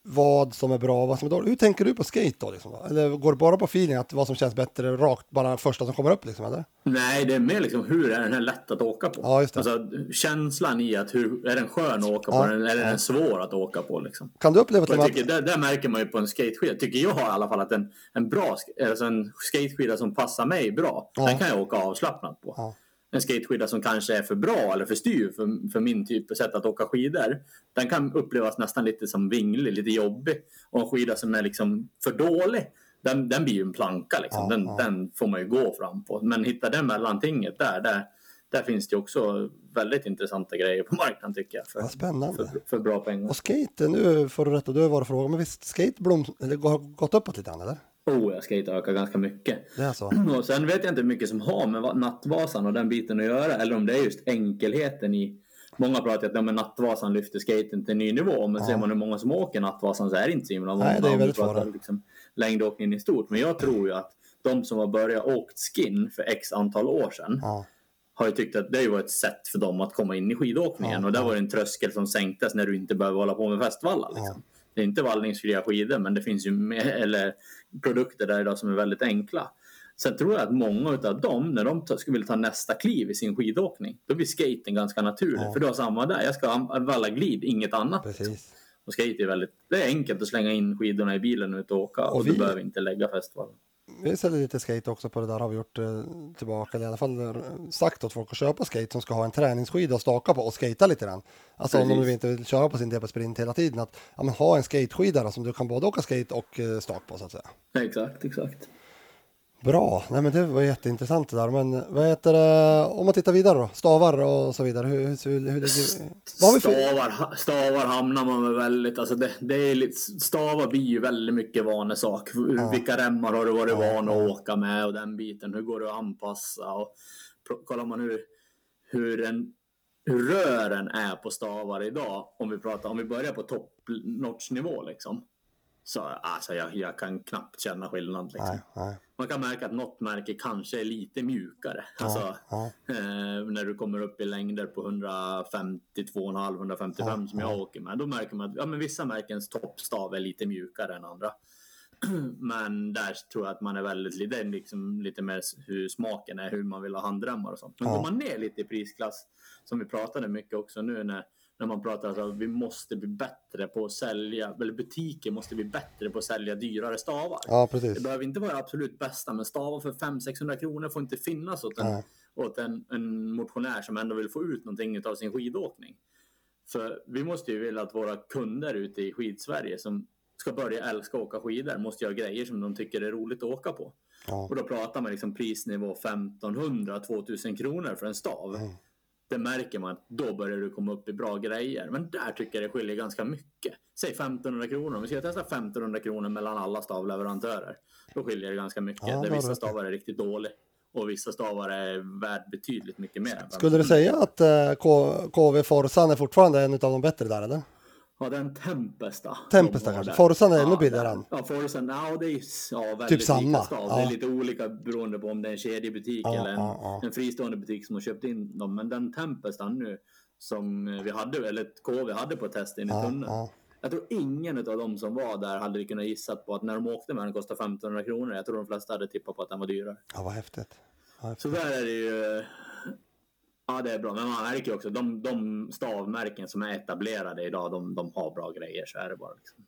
vad som är bra och vad som är dåligt. Hur tänker du på skate då? Liksom? Eller går det bara på feeling, att vad som känns bättre rakt, bara första som kommer upp liksom, eller? Nej, det är mer liksom hur är den här lätt att åka på? Ja, just det. Alltså, känslan i att hur, är den skön att åka Ja, på eller är den svår att åka på? Liksom? Kan du uppleva tycker, att, där, där märker man ju på en skateskida, tycker jag i alla fall, att en, en bra alltså en skateskida som passar mig bra, Ja. den kan jag åka avslappnat på. Ja. En skateskida som kanske är för bra eller för styv för, för min typ av sätt att åka skidor, den kan upplevas nästan lite som vinglig, lite jobbig. Och en skida som är liksom för dålig, den, den blir ju en planka. Liksom. Ja, den, ja. den får man ju gå fram på. Men hitta det mellantinget där, där, där finns det också väldigt intressanta grejer på marknaden tycker jag. För, Vad spännande. för, för bra pengar. och skate, nu får du rätta, du varit fråga, men visst skate blom, eller har gått uppåt lite grann eller? Oh, jag skate ökar ganska mycket. Det är så? Och sen vet jag inte hur mycket som har med va- Nattvasan och den biten att göra. Eller om det är just enkelheten i... Många pratar att ja, men Nattvasan lyfter skaten till en ny nivå. Men ser man hur många som åker Nattvasan så är det inte så himla många. Nej, det är väldigt pratar. Liksom, längdåkningen i stort. Men jag tror ju att de som har börjat åkt skin för x antal år sedan Ja. har ju tyckt att det var ett sätt för dem att komma in i skidåkningen. Ja, och där ja. var det en tröskel som sänktes när du inte behöver hålla på med fästvallar. Liksom. Det är inte vallningsfria skidor, men det finns ju med, eller produkter där idag som är väldigt enkla. Sen tror jag att många av dem, när de skulle vilja ta nästa kliv i sin skidåkning, då blir skaten ganska naturlig. Ja. För du har samma där, jag ska valla glid, inget annat. Precis. Och skate är väldigt, det är enkelt att slänga in skidorna i bilen och ut och åka och, Och du vi- behöver inte lägga fästvallen. Vi säljer lite skate också på det där har vi gjort eh, tillbaka, eller i alla fall eh, sagt åt folk att köpa skate som ska ha en träningsskida att staka på och skata lite grann. Alltså om de Precis. inte vill köra på sin DP Sprint hela tiden, att ja, men ha en skateskida som du kan både åka skate och eh, stak på så att säga. Exakt, exakt. Bra, nej men det var jätteintressant det där. Men vad heter det, om man tittar vidare då, stavar och så vidare, hur, hur, hur, hur för... Stavar, stavar hamnar man med väldigt, alltså det, det är lite, stavar blir ju väldigt mycket vanesak. Vilka remmar har du varit van att åka med och den biten, hur går det att anpassa? Och kollar man hur, hur, en, hur rören är på stavar idag, om vi, pratar, om vi börjar på top notch nivå liksom. Så alltså jag, jag kan knappt känna skillnad. Liksom. Nej, nej. Man kan märka att något märke kanske är lite mjukare. Alltså, ja. eh, när du kommer upp i längder på 152,5, 155 som jag åker med. Då märker man att ja, men vissa märkens toppstav är lite mjukare än andra. Men där tror jag att man är väldigt det är liksom lite mer hur smaken är, hur man vill ha handremmar och sånt. Men Ja. går man ner lite i prisklass, som vi pratade mycket också nu när, när man pratar om att vi måste bli bättre på att sälja, eller butiker måste bli bättre på att sälja dyrare stavar. Ja, precis. Det behöver inte vara absolut bästa, men stavar för 500-600 kronor får inte finnas åt, en, Nej. åt en, en motionär som ändå vill få ut någonting av sin skidåkning. För vi måste ju vilja att våra kunder ute i skidsverige som ska börja älska att åka skidor måste göra grejer som de tycker är roligt att åka på. Ja. Och då pratar man liksom prisnivå 1500-2000 kronor för en stav. Mm. Det märker man att då börjar du komma upp i bra grejer. Men där tycker jag det skiljer ganska mycket. Säg 1500 kronor. Om vi ska testa 1500 kronor mellan alla stavleverantörer. Då skiljer det ganska mycket. Ja, där vissa stavar är riktigt dåliga. Och vissa stavar är värd betydligt mycket mer. Skulle du 1500. säga att eh, KV Forsan är fortfarande en av de bättre där eller? Ja, den Tempesta. Tempesta kanske. Forsan är ännu Ja, billigare den- än. Ja, Forsan, ja, det är ja, väldigt Typ samma, stav. Det ja. är lite olika beroende på om det är en kedjebutik Ja, eller en, ja, ja. en fristående butik som har köpt in dem. Men den Tempestan nu som vi hade, eller KV hade på test in i Ja, tunneln. ja. Jag tror ingen av dem som var där hade kunnat gissa på att när de åkte med den kostade 1500 kronor. Jag tror de flesta hade tippat på att den var dyrare. ja, vad häftigt. Ja, häftigt. Så där är det ju. Ja, det är bra. Men man märker också de, de stavmärken som är etablerade idag, de, de har bra grejer. Så är det bara. Liksom.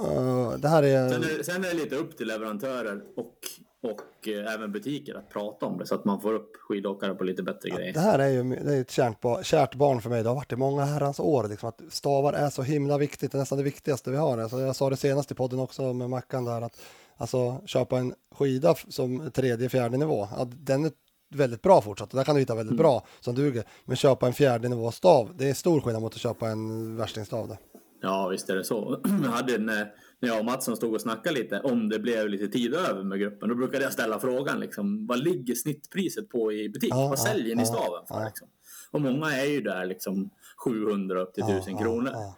Eh, det här är... Sen, är, sen är det lite upp till leverantörer och, och eh, även butiker att prata om det så att man får upp skidåkare på lite bättre Det grejer. här är ju det är ett kärt, ba- kärt barn för mig. Det har varit i många herrans år. Liksom, att stavar är så himla viktigt. Det är nästan det viktigaste vi har. Alltså, jag sa det senast i podden också med Mackan där att alltså, köpa en skida som tredje, fjärde nivå. Ja, den är väldigt bra fortsatt. Där kan du hitta väldigt bra som duger. Men köpa en fjärde nivå stav, det är stor skillnad mot att köpa en värstingstav. där. Ja, visst är det så. Jag hade när, när jag och Mattsson stod och snackade lite om det blev lite tid över med gruppen. Då brukade jag ställa frågan liksom, vad ligger snittpriset på i butik? Ja, vad ja, säljer ni ja, staven för? ja. Liksom? Och många är ju där liksom 700 upp till 1000 Ja, kronor. ja,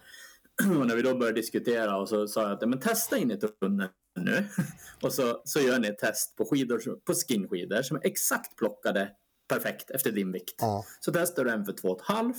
Och när vi då började diskutera och så sa jag att men testa in i tunneln nu. Och så, så gör ni ett test på, skidor, på skinskidor som är exakt plockade perfekt efter din vikt. ja, Så testar du en för 2,5,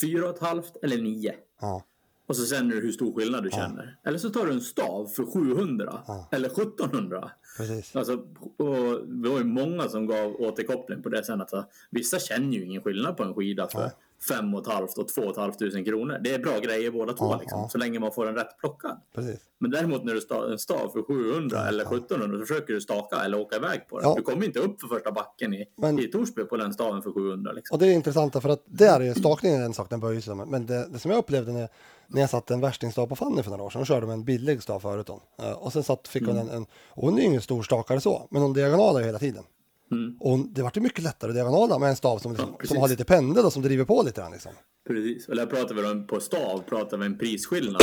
4,5 eller 9. ja. Och så känner du hur stor skillnad du känner. Eller så tar du en stav för 700 Ja. eller 1700. Precis. Alltså, och det var ju många som gav återkoppling på det sen. Att så, vissa känner ju ingen skillnad på en skida för. Fem och ett halvt och två och ett halvt tusen kronor. Det är bra grejer båda två Ja, liksom, ja. så länge man får den rätt plockad. Precis. Men däremot när du tar en stav för 700 eller 1700 så försöker du staka eller åka iväg på den. Ja. Du kommer inte upp för första backen i, Men- i Torsby på den staven för 700. Liksom. Och det är intressant för att där är stakningen en sak, den böjer sig. Men det, det som jag upplevde när, när jag satte en värstingstav på Fanny för några år sedan, hon körde med en billig stav förut hon. Eh, Och sen satt, fick hon en, en, och hon är ju ingen stor stakare så, men hon diagonalar ju hela tiden. Mm. Och det vart ju mycket lättare att diagonala med en stav som, liksom, Ja, som har lite pendel och som driver på lite grann liksom. Precis. Där pratar vi om på stav pratar vi en prisskillnad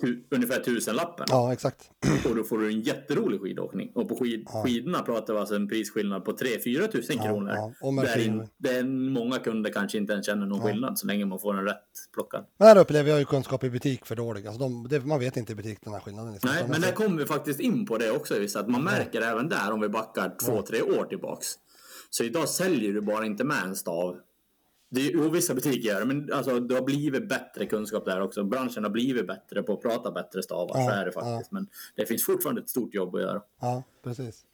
tu, ungefär tusenlappen. Ja, exakt. Och då får du en jätterolig skidåkning. Och på skid, skidorna pratar vi alltså en prisskillnad på 3-4 tusen Ja, kronor. ja. Och Där in, där många kunder kanske inte ens känner någon skillnad så länge man får den rätt plockad. Men här upplever jag ju kunskap i butik för dålig. Alltså de, det, man vet inte i butik den här skillnaden. Liksom. Nej, men där kommer vi faktiskt in på det också. Just att man märker även där om vi backar två, tre år tillbaks. Så idag säljer du bara inte med en stav Det är, jo, vissa butiker gör det, men alltså, det har blivit bättre kunskap där också. Branschen har blivit bättre på att prata bättre stavar, Ja, så är det faktiskt. Men det finns fortfarande ett stort jobb att göra. Ja, precis.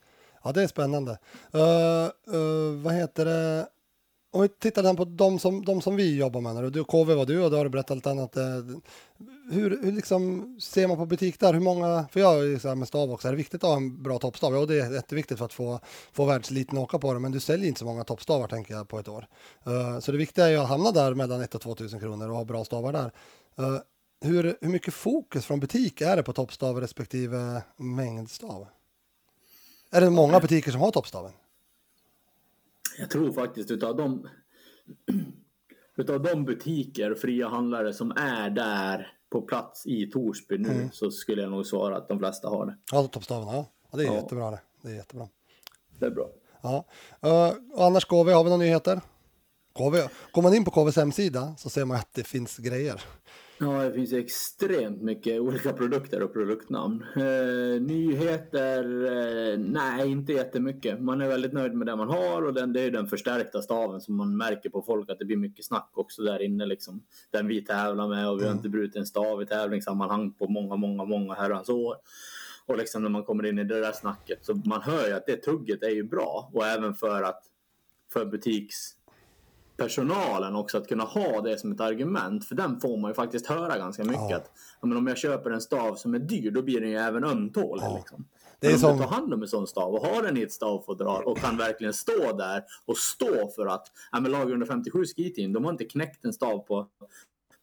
Ja, det är spännande. Uh, uh, vad heter det? Om vi tittar sen på de som, de som vi jobbar med nu. Du, KV var du och då har du berättat lite annat. Eh, hur, hur liksom ser man på butik där? Hur många, för jag är ju så här med stav också, är det viktigt att ha en bra toppstav? Ja, det är jätteviktigt för att få, få världsliten att åka på det, men du säljer inte så många toppstavar tänker jag på ett år. Eh, så det viktiga är ju att hamna där mellan 1 och 2 000 kronor och ha bra stavar där. Eh, hur, hur mycket fokus från butik är det på toppstav respektive mängdstav? Är det många butiker som har toppstaven? Jag tror faktiskt utav de, utav de butiker och fria handlare som är där på plats i Torsby nu Mm. så skulle jag nog svara att de flesta har det. Ja, toppstaven, ja. ja det är Ja. jättebra det. Det är jättebra. Det är bra. Ja. Eh, och annars KV, har vi några nyheter? KV, går man in på KVs hemsida så ser man att det finns grejer. Ja, det finns extremt mycket olika produkter och produktnamn. Eh, nyheter? Eh, nej, inte jättemycket. Man är väldigt nöjd med det man har och den, det är den förstärkta staven som man märker på folk att det blir mycket snack också där inne. Liksom. Den vi tävlar med och vi har inte brutit en stav i tävlingssammanhang på många, många, många herrans år. Och liksom när man kommer in i det där snacket så man hör ju att det tugget är ju bra och även för att för butiks personalen också att kunna ha det som ett argument. För den får man ju faktiskt höra ganska mycket. Ja. Att, ja, men om jag köper en stav som är dyr då blir den ju även ömtålig. Ja. Liksom. Det är Men om som- du tar hand om en sån stav och har den i ett stavfodral och kan verkligen stå där och stå för att ja, men lag 157 Ski-team, de har inte knäckt en stav på,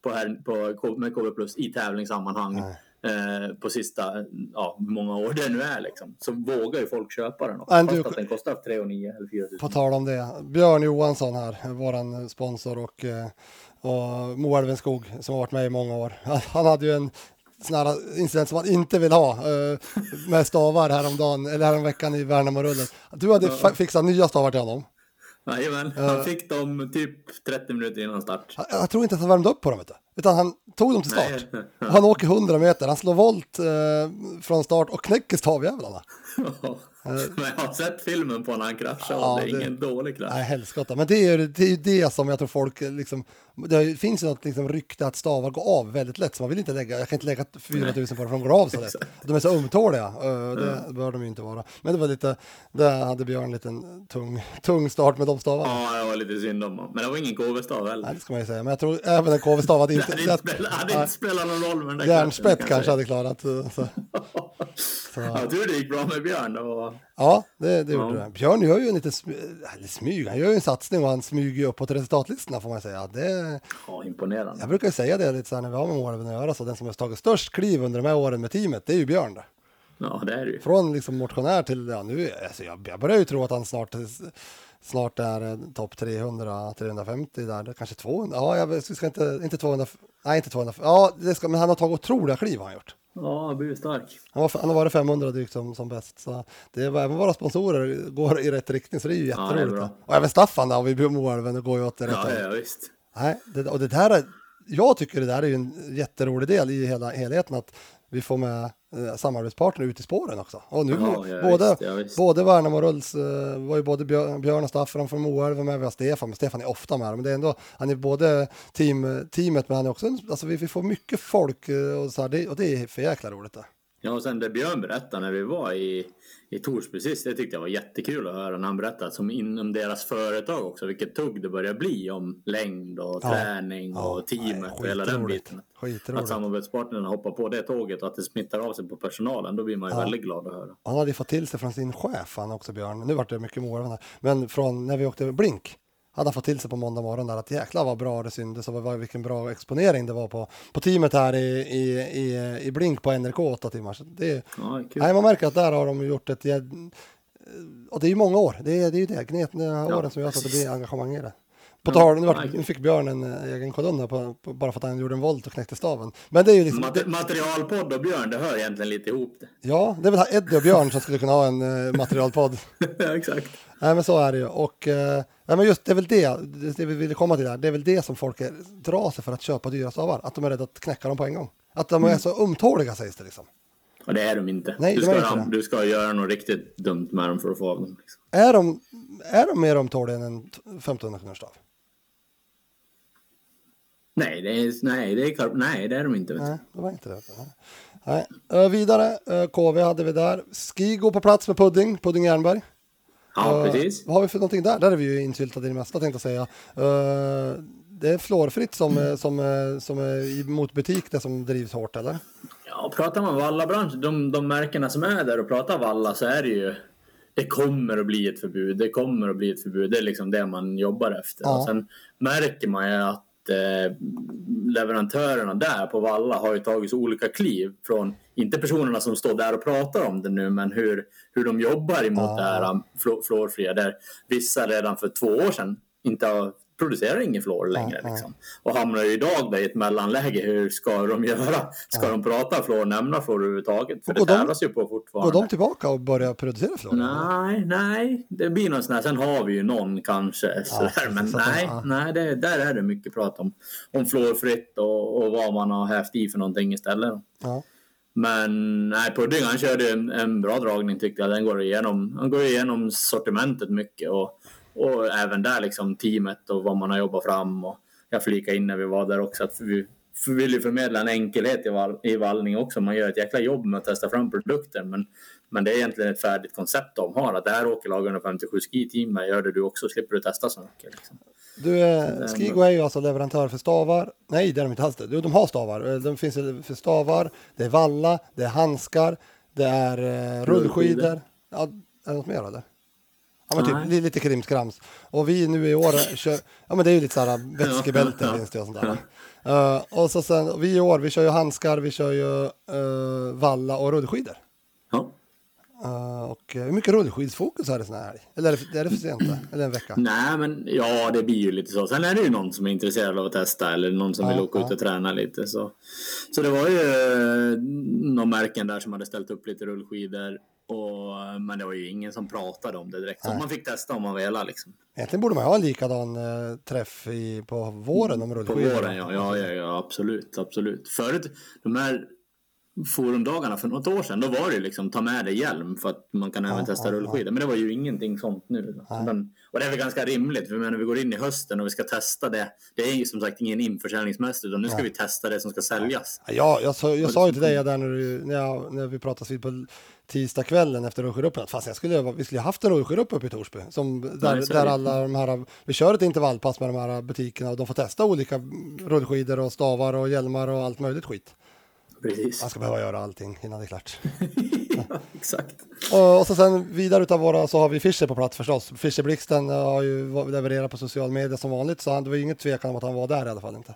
på, här, på, med KB Plus i tävlingssammanhang Nej. Eh, på sista ja, många år det nu är. Liksom. Så vågar ju folk köpa den. Också, fast du- att den kostar 3 9 eller 4 000. På tal om det, Björn Johansson här, våran sponsor och, eh, och Moälvens skog som har varit med i många år. Han hade ju en sån här incident som han inte vill ha eh, med stavar häromdagen, eller häromveckan i Värnamo-rullen. Du hade fixat nya stavar till honom. Jajamän, han fick dem typ 30 minuter innan start. Jag, jag tror inte att han värmde upp på dem, vet du. utan han tog dem till start. Nej. Han åker 100 meter, han slår volt eh, från start och knäcker stavjävlarna. Men jag har sett filmen på när han kraschar Ja, och det är det- ingen dålig krasch. Nej, helskotta. Men det är, ju, det är det som jag tror folk liksom, det finns något liksom rykte att stavar går av väldigt lätt, så man vill inte lägga, jag kan inte lägga 4 000 på det för de går av så lätt. De är så ömtåliga, eh, det bör de ju inte vara. Men det var lite, där hade Björn en liten tung, tung start med de stavarna. Ja, det var lite synd om. Men det var ingen KV-stav heller. Nej, det ska man ju säga, men jag tror även en KV-stav hade Det inte... hade inte, spelat, hade inte spelat någon roll med den där Järnspett kanske hade klarat. eh, Så. säga. Ja, tur det gick bra med Björn. Det var... Ja, det, det gjorde Ja. det. Björn gör ju en liten smy- eller smyg, han gör ju en satsning och han smyger ju uppåt resultatlistorna får man säga. Det, Ja, imponerande. jag brukar ju säga det lite så här när vi har med Målöven att göra, så den som har tagit störst kliv under de här åren med teamet, det är ju Björn. Där. Ja, det är det ju. Från liksom motionär till, ja nu, alltså jag, jag börjar ju tro att han snart, snart är eh, topp 300, 350 där, kanske 200, ja jag ska inte, inte 200, nej inte 200, ja det ska, men han har tagit otroliga kliv har han gjort. Ja, han blivit stark. Han, var, han har varit 500 drygt som, som bäst. Så det var även våra sponsorer går i rätt riktning, så det är ju Ja, jätteroligt. bra. och även Staffan där vid Moälven går ju åt det rätt Ja, ja, visst. Nej, det, och det där är, jag tycker det där är ju en jätterolig del i hela helheten att vi får med eh, samarbetspartner ut i spåren också. Och nu Ja, ja, både, visst, ja, visst. både Värnamo och Rulls eh, var ju både Björn, Björn och Staffan från Moälven med, vi har Stefan, men Stefan är ofta med. Men det är ändå, han är både team, teamet men han är också, alltså vi, vi får mycket folk eh, och så här, det, och det är för jäkla roligt det. Ja, och sen det Björn berättade när vi var i, i Torsby sist, det tyckte jag var jättekul att höra när han berättade som inom deras företag också, vilket tugg det börjar bli om längd och Ja. träning Ja, och teamet nej, och hela den skitroligt. biten. Att Skitroligt. samarbetspartnerna hoppar på det tåget och att det smittar av sig på personalen, då blir man ju Ja. väldigt glad att höra. Han hade fått till sig från sin chef, han också Björn. Nu vart det mycket här. Men från när vi åkte Blink hade han fått till sig på måndag morgon där att jäklar vad bra det syntes och vad, vilken bra exponering det var på, på teamet här i, i, i, i Blink på NRK åtta timmar. Så det, Ja, nej, man märker att där har de gjort ett och det är ju många år. Det är, det är ju det, gnetna Ja, åren som gör så att det blir engagemang i det. På tal, nej. nu fick Björn en eh, egen kolumn här på, på, bara för att han gjorde en volt och knäckte staven. Men det är ju liksom, Mat- materialpodd och Björn, det hör egentligen lite ihop det. ja, det är väl Eddie och Björn som skulle kunna ha en eh, materialpodd. ja, exakt. Nej men så är det ju. Och eh, nej, men just det är väl det, det vi ville komma till här, det är väl det som folk är, drar sig för att köpa dyra stavar. Att de är rädda att knäcka dem på en gång. Att de är så ömtåliga sägs det liksom. Och det är de inte. Nej, du, ska, inte det. du ska göra något riktigt dumt med dem för att få av dem. Liksom. Är de, är de mer ömtåliga än en t- 1500 kronors stav? Nej, det är, nej, det är, nej, det är de inte. Nej, det var inte det. Nej. Eh, vidare, uh, KV hade vi där. Skigo på plats med Pudding, Pudding Jernberg. Ja, Eh, precis. Vad har vi för någonting där? Där är vi ju insyltade i det mesta tänkte jag säga. Eh, det är fluorfritt som, är- som, som mot butik det som drivs hårt eller? Ja, pratar man vallabranschen, de, de märkena som är där och pratar valla så är det ju det kommer att bli ett förbud. Det kommer att bli ett förbud. Det är liksom det man jobbar efter. Ja. Och sen märker man ju att eh, leverantörerna där på Valla har ju tagit så olika kliv från, inte personerna som står där och pratar om det nu, men hur, hur de jobbar emot Ja. det här um, flu- fluorfria. Där vissa redan för två år sedan inte har producerar ingen fluor längre. ja. Liksom. Och hamnar idag där i ett mellanläge. Hur ska de göra? Ska de prata fluor, nämna fluor överhuvudtaget? För det Går de- tävlas ju på fortfarande. Går de tillbaka och börjar producera fluor? Nej, nej, det blir någon sån här. Sen har vi ju någon kanske sådär, precis, men så de- nej, ja. nej det, där är det mycket prat om, om fluorfritt och, och vad man har hävt i för någonting istället. Ja. Men nej, Pudding han körde en, en bra dragning tyckte jag. Den går igenom, han går igenom sortimentet mycket och, och även där liksom teamet och vad man har jobbat fram. Och jag flikade in när vi var där också att vi vi vill ju förmedla en enkelhet i, val, i vallning också. Man gör ett jäkla jobb med att testa fram produkter men, men det är egentligen ett färdigt koncept de har. Att det här åker lag 157 ski team med gör det du också slipper du testa så mycket. Liksom. Du, eh, Skigo är ju alltså leverantör för stavar. Nej, det är de inte alls det. De har stavar. Eh, De finns för stavar, det är valla, det är handskar, det är eh, rullskidor. Ja, är det något mer eller? Ja, men typ lite krimskrams. Och vi nu i år kör, ja men det är ju lite sådär vätskebälten Ja, finns det och sånt där. Eh, och så sen, vi i år, vi kör ju handskar, vi kör ju eh, valla och rullskidor. Ja. Eh, och hur mycket rullskidsfokus är det sån här helg? Eller är det, är det för sent? Eller en vecka? Nej, men ja, det blir ju lite så. Sen är det ju någon som är intresserad av att testa eller någon som Ja, vill åka ja. ut och träna lite. Så, så det var ju några märken där som hade ställt upp lite rullskidor. Och, men det var ju ingen som pratade om det direkt. Så Nej. man fick testa om man ville. Liksom. Egentligen borde man ha en likadan eh, träff i, på våren om På rullskidor. våren, ja, ja, ja, ja. Absolut, absolut. Förut, de här forumdagarna för något år sedan, då var det liksom ta med dig hjälm för att man kan även Ja, testa ja, rullskidor. Men det var ju ingenting sånt nu. Och det är väl ganska rimligt, för när vi går in i hösten och vi ska testa det. Det är ju som sagt ingen införsäljningsmässigt, utan nu ska vi testa det som ska säljas. Ja, jag, sa, jag sa ju till dig där när, du, när, jag, när vi pratades vid på tisdagskvällen efter rullskiduppen att fast jag skulle, vi skulle ha haft en rullskidupp uppe i Torsby. Som, där, Nej, där alla de här, vi kör ett intervallpass med de här butikerna och de får testa olika rullskidor och stavar och hjälmar och allt möjligt skit. Precis. Man ska behöva göra allting innan det är klart. ja, exakt. Och, och så sen vidare utav våra så har vi Fischer på plats förstås. Fischer Blixten har ju levererat på social media som vanligt så han, det var ju inget tvekan om att han var där i alla fall inte.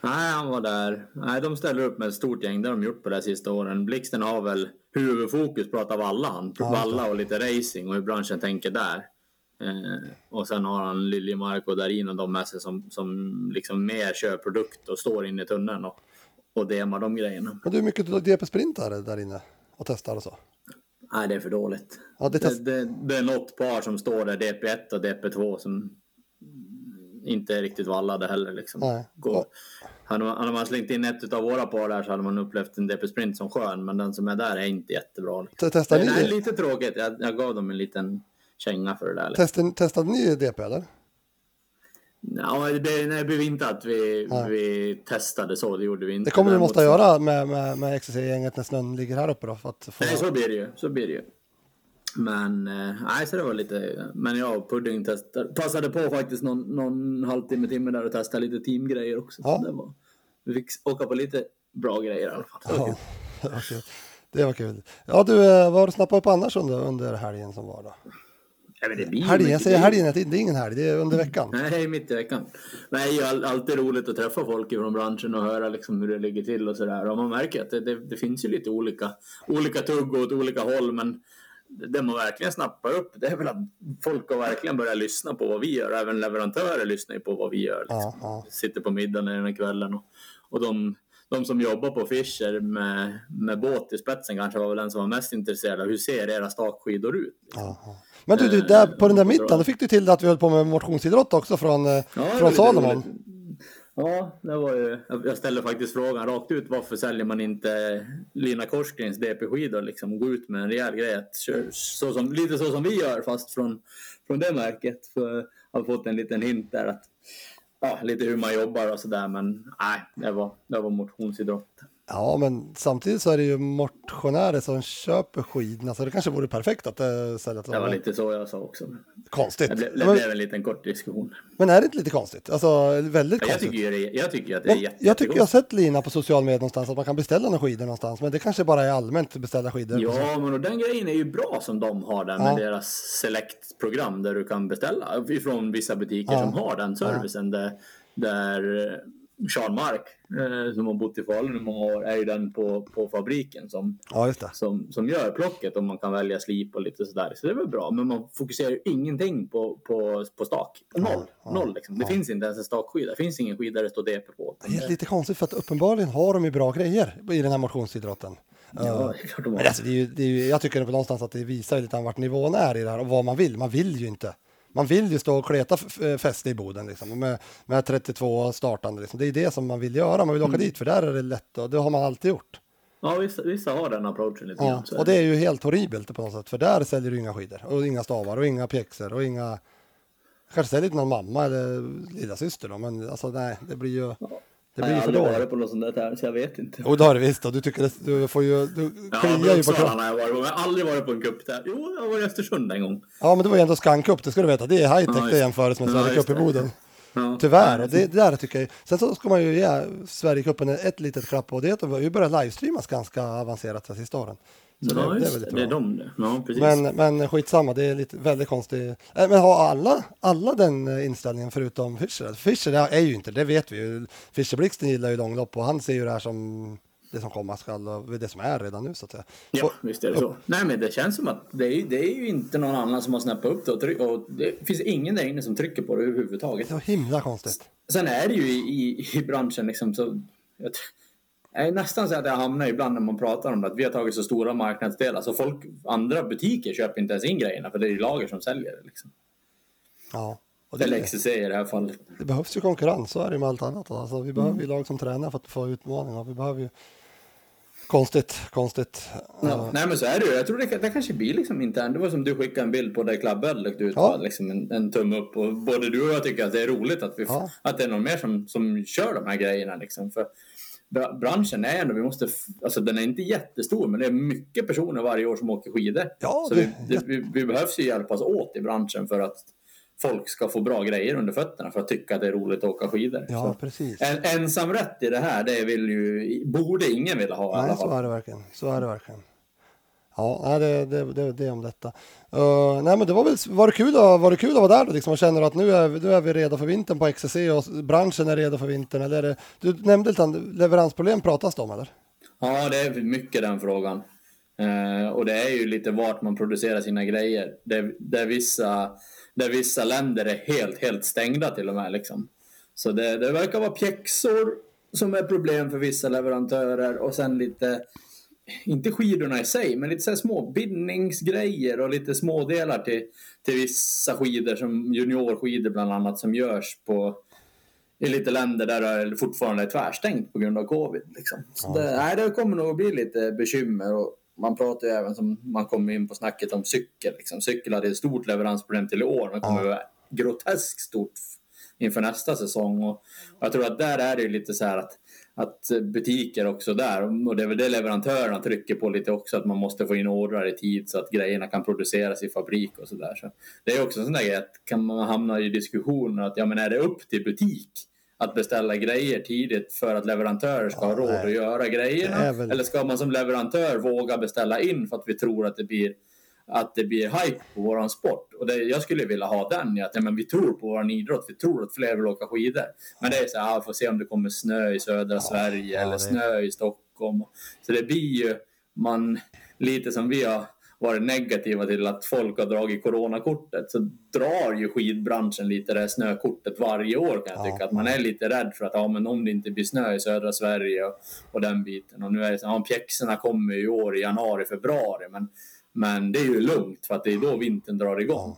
Nej, han var där. Nej, de ställer upp med ett stort gäng. Det har de gjort på de här sista åren. Blixten har väl huvudfokus på att av alla han. Ja, Valla och lite racing och hur branschen tänker där. Eh, och sen har han Liljemark och Darin och de med sig som, som liksom mer kör produkt och står inne i tunneln och, och demar de grejerna. Men du, hur mycket du DP sprintare där inne och testar och så? Nej, det är för dåligt. Ja, det Det, test- det, det är något par som står där, DP1 och DP2, som inte är riktigt vallade heller. Liksom. Nej. Går. Hade, man, hade man slängt in ett av våra par där så hade man upplevt en DP Sprint som skön, men den som är där är inte jättebra. Liksom. Te- Testar Det är ni, lite tråkigt. Jag, jag gav dem en liten känga för det där. Liksom. testar, testade ni DP eller? Ja, det, blev- nej, det blev inte att vi, vi testade så, det gjorde vi inte. Det kommer vi måste göra med, med, med XCC-gänget när snön ligger här uppe då. För att få... Nej, så blir det ju. Så blir det ju. Men, eh, nej, så det var lite... Men jag och Pudding testade, passade på faktiskt någon, någon halvtimme, timme där och testade lite teamgrejer också. Ja. Det var, vi fick åka på lite bra grejer i alla fall. Det var kul. Ja, kul. Det var kul. Ja du, eh, vad har du snappat upp annars under, under helgen som var då? Ju Helgen, jag säger helgen, det är ingen helg, det är under veckan. Nej, mitt i veckan. Det är ju all, alltid roligt att träffa folk från branschen och höra liksom hur det ligger till och sådär. Och man märker att det, det, det finns ju lite olika, olika tugg åt olika håll, men det man verkligen snappar upp, det är väl att folk har verkligen börjat lyssna på vad vi gör. Även leverantörer lyssnar ju på vad vi gör. Liksom. Sitter på middagen den här kvällen och, och de, de som jobbar på Fischer med, med båt i spetsen kanske var väl den som var mest intresserad av hur ser era stakskidor ut? Ja. Men du, du där, på den där middagen, då fick du till att vi höll på med motionsidrott också från, eh, Ja, från Salomon. Ja, det var ju, jag ställde faktiskt frågan rakt ut. Varför säljer man inte Lina Korsgrens DP-skidor? Liksom, gå ut med en rejäl grej. Så som, lite så som vi gör, fast från, från det märket. För jag har fått en liten hint där att ja, lite hur man jobbar och sådär. Men nej, det var, det var motionsidrott. Ja, men samtidigt så är det ju motionärer som köper skidorna, så det kanske vore perfekt att uh, sälja till Det var lite så jag sa också. Konstigt. Det, blev- det men, blev en liten kort diskussion. men är det inte lite konstigt? Alltså, väldigt Jag konstigt. tycker, det, jag tycker att det är Men jätte, jag tycker jag har jättegott. sett Lina på social media någonstans att man kan beställa några skidor någonstans, men det kanske bara är allmänt att beställa skidor. Ja, men och den grejen är ju bra som de har där Ja. med deras Select-program där du kan beställa ifrån vissa butiker Ja. som har den servicen. Där, där eh, Sean Mark, eh, som har bott i Falun i många år, är ju den på, på fabriken som, Ja, som, som gör plocket och man kan välja slip och lite sådär. Så det är väl bra, men man fokuserar ju ingenting på, på, på stak. Noll. ja, Noll liksom. Det finns inte ens en stakskida. Det finns ingen skida där det står DP på. Det är lite konstigt för att uppenbarligen har de ju bra grejer i den här motionsidrotten. Ja, Eh, det är klart de Men har. alltså, det är ju, det är ju, jag tycker någonstans att det visar lite vart nivån är i det här och vad man vill. Man vill ju inte. Man vill ju stå och kleta fäste i Boden liksom, med, med 32 startande. Liksom. Det är det som man vill göra. Man vill åka dit för där är det lätt och det har man alltid gjort. Ja, vissa, vissa har den approachen lite Ja, grann. och det är ju helt horribelt på något sätt för där säljer du inga skidor och inga stavar och inga pjäxor och inga Kanske säljer till någon mamma eller lilla syster då, men alltså nej, det blir ju det blir jag ju har för aldrig varit på något sånt där så jag vet inte. Och det har du visst och du tycker det, du får ju, du Ja, kliar ju på kroppen. har jag varit på, men jag har aldrig varit på en cup där. Jo, jag var i Östersund en gång. Ja, men det var ju ändå Skankup, det ska du veta. Det är high tech Ja, det jämförs med ja, Sverige just Cup i. Boden. Ja. Tyvärr, och det, det där tycker jag. Sen så ska man ju ge Sverigecupen ett litet klapp på det är att vi har börjat livestreamas ganska avancerat de sista åren. Så ja, det, det är just väldigt det. Det är de det. Ja, precis. Men, men skitsamma, det är lite väldigt konstigt. Äh, Men har alla, alla den eh, inställningen förutom Fischer? Fischer är ju inte, det vet vi ju. Fischer Blixten gillar ju långlopp och han ser ju det här som det som komma skall och det som är redan nu så att säga. Ja, Och- visst är det så. Nej, men det känns som att det är, ju- det är ju inte någon annan som har snappat upp det och, tryck, och det finns ingen där inne som trycker på det överhuvudtaget. Det var himla konstigt. Sen är det ju i, i, i branschen liksom så... Jag, jag är nästan så att jag hamnar ibland när man pratar om det, att vi har tagit så stora marknadsdelar så folk, andra butiker köper inte ens in grejerna för det är ju lager som säljer det. Liksom. Ja. Och Eller det, XCC i det här fallet. det behövs ju konkurrens, så är det med allt annat. Alltså, vi behöver ju lag som tränar för att få utmaningar. Vi behöver ju... Konstigt, konstigt. Ja. Ja. Nej men så är det ju. Jag tror det, det kanske blir liksom internt. Det var som du skickade en bild på där Clubböl lagt ut. Ja. Liksom en, en tumme upp. Och både du och jag tycker att det är roligt att, vi, Ja. att det är någon mer som, som kör de här grejerna. Liksom. För branschen är ändå, vi måste, alltså den är inte jättestor men det är mycket personer varje år som åker skidor. Ja, så vi, det, vi, vi behövs ju hjälpas åt i branschen för att folk ska få bra grejer under fötterna för att tycka att det är roligt att åka skidor. ja, Så precis. en, ensamrätt i det här, det vill ju, borde ingen vilja ha i alla Nej, så fall. är det verkligen. Så är det verkligen. Ja, det, det, det, det om detta. Uh, nej, men det var väl var det kul, att- var det kul att vara där då, liksom, och känner att nu är, vi- nu är vi redo för vintern på XCC och branschen är redo för vintern? Eller är det, du nämnde lite leveransproblem pratas det om eller? Ja, det är mycket den frågan. Uh, och det är ju lite vart man producerar sina grejer. Där, där, vissa, där vissa länder är helt, helt stängda till och med. Liksom. Så det, det verkar vara pjäxor som är problem för vissa leverantörer och sen lite, inte skidorna i sig, men lite så här små bindningsgrejer och lite smådelar till, till vissa skidor som juniorskidor bland annat som görs på i lite länder där det fortfarande är tvärstängt på grund av covid. Liksom. Så det, nej, det kommer nog att bli lite bekymmer. Och man pratar ju även som man kommer in på snacket om cykel. Liksom. Cykel hade ett stort leveransproblem till i år men kommer vara groteskt stort inför nästa säsong. Och jag tror att där är det ju lite så här att, att butiker också där, och det är väl det leverantörerna trycker på lite också, att man måste få in ordrar i tid så att grejerna kan produceras i fabrik och sådär. Så det är också en sån där grej att kan man hamna i diskussioner att ja men är det upp till butik att beställa grejer tidigt för att leverantörer ska ha råd nej. att göra grejerna? Väl- Eller ska man som leverantör våga beställa in för att vi tror att det blir att det blir hype på våran sport. Och det, jag skulle vilja ha den, ja, att ja, men vi tror på våran idrott, vi tror att fler vill åka skidor. Men det är så här, ah, får se om det kommer snö i södra Sverige ja, eller det- snö i Stockholm. Så det blir ju, man, lite som vi har varit negativa till att folk har dragit coronakortet så drar ju skidbranschen lite det här snökortet varje år kan jag Ja. tycka. Att man är lite rädd för att ja, men om det inte blir snö i södra Sverige och, och den biten. Och nu är det så, ja, pjäxorna kommer ju i år i januari, februari. Men, men det är ju lugnt för att det är då vintern drar igång.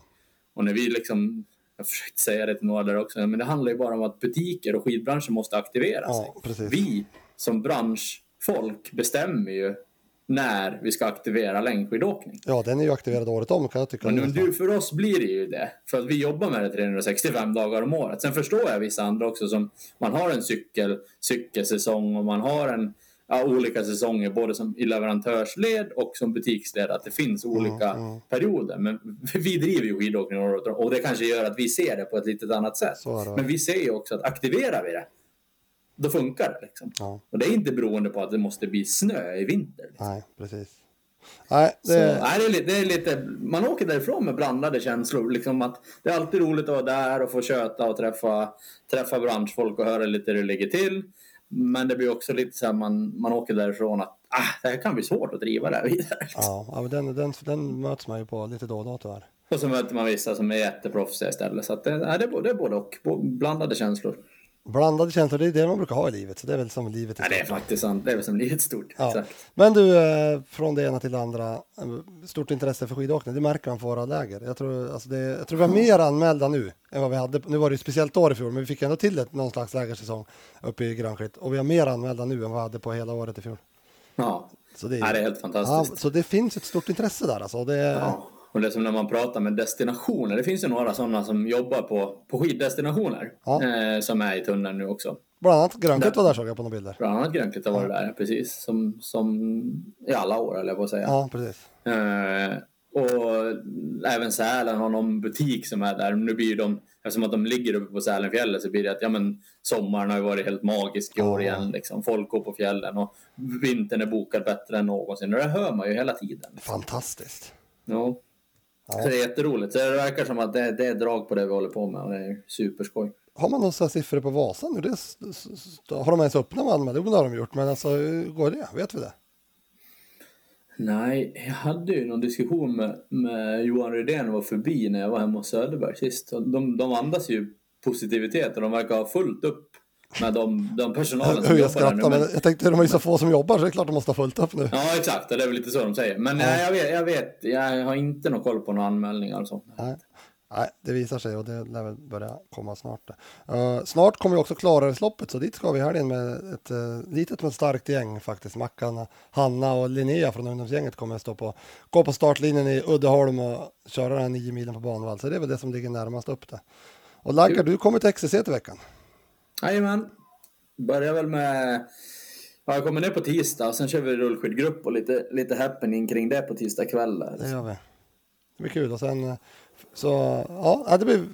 Och när vi liksom, jag försökte säga det till några där också, men det handlar ju bara om att butiker och skidbranschen måste aktivera sig. Precis. Vi som branschfolk bestämmer ju när vi ska aktivera längdskidåkning. Ja, den är ju aktiverad året om kan jag tycka. Men du, för oss blir det ju det. För att vi jobbar med det 365 dagar om året. Sen förstår jag vissa andra också som man har en cykel, cykelsäsong och man har en ja, olika säsonger både som i leverantörsled och som butiksled. Att det finns olika Mm, mm. perioder. Men vi driver ju skidåkning och det kanske gör att vi ser det på ett lite annat sätt. Så. Men vi ser ju också att aktiverar vi det, då funkar det. Liksom. Ja. Och det är inte beroende på att det måste bli snö i vinter. Liksom. Nej, precis. Nej, Så, det, nej, det, är lite, det är lite, man åker därifrån med blandade känslor. Liksom att det är alltid roligt att vara där och få köta och träffa, träffa branschfolk och höra lite hur det ligger till. Men det blir också lite så här, man, man åker därifrån att ah, det här kan bli svårt att driva det här vidare. ja, men den, den, den möts man ju på lite då och då tyvärr. Och så möter man vissa som är jätteproffsiga istället. Så att det, det, är både, det är både och. Blandade känslor. Blandade känslor, det är det man brukar ha i livet. Så det är väl som livet i Ja, det är stort. faktiskt sant. Det är väl som livet stort. Ja. Exakt. Men du, eh, från det ena till det andra. eh, Stort intresse för skidåkning, det märker man på våra läger. Jag tror, alltså det, jag tror vi har mer anmälda nu än vad vi hade. Nu var det ju speciellt år i fjol, men vi fick ändå till ett, någon slags lägersäsong uppe i Grönsklitt. Och vi har mer anmälda nu än vad vi hade på hela året i fjol. Ja. Så det, är, ja, det är helt ja, fantastiskt. så det finns ett stort intresse där alltså. Det, Ja, och det är som när man pratar med destinationer. Det finns ju några sådana som jobbar på, på skiddestinationer. Ja. Eh, som är i tunneln nu också. Bland annat Grönsklitt var där såg jag på några bilder. Bland annat Grönklitt har varit där, precis. Som, som i alla år, eller på att säga. Ja, precis. Eh, och även Sälen har någon butik som är där. Nu blir ju de, eftersom att de ligger uppe på Sälenfjället så blir det att ja, men, sommaren har ju varit helt magisk i år Ja. igen. Liksom. Folk går på fjällen och vintern är bokad bättre än någonsin. Och det hör man ju hela tiden. Fantastiskt. Ja. Så det är jätteroligt. Så det verkar som att det, det är drag på det vi håller på med och det är superskoj. Har man några siffror på Vasan nu? Det, har de ens öppnat anmälan? Jo, det har de gjort. Men alltså, hur går det? Vet vi det? Nej, jag hade ju någon diskussion med, med Johan Rydén och var förbi när jag var hemma hos Söderberg sist. De, de andas ju positivitet och de verkar ha fullt upp med de, de personalen som jag jobbar där nu. skrattar, men jag tänkte de är ju så få som jobbar så det är klart de måste ha fullt upp nu. ja, exakt. Det är väl lite så de säger. Men nej, jag, vet, jag vet, jag har inte någon koll på några anmälningar och så. Nej. Nej, det visar sig och det lär väl börja komma snart. Uh, snart kommer ju också Klarälvsloppet så dit ska vi här in med ett uh, litet men starkt gäng faktiskt. Mackan, Hanna och Linnea från ungdomsgänget kommer att stå på, gå på startlinjen i Uddeholm och köra den här nio milen på banvall. Så det är väl det som ligger närmast upp det. Och Laggar, du kommer till XCC till veckan. Jajamän. Börjar väl med... Ja, jag kommer ner på tisdag och sen kör vi rullskidgrupp och lite, lite happening kring det på tisdag kväll. Det gör vi. Det blir kul och sen så ja, det blir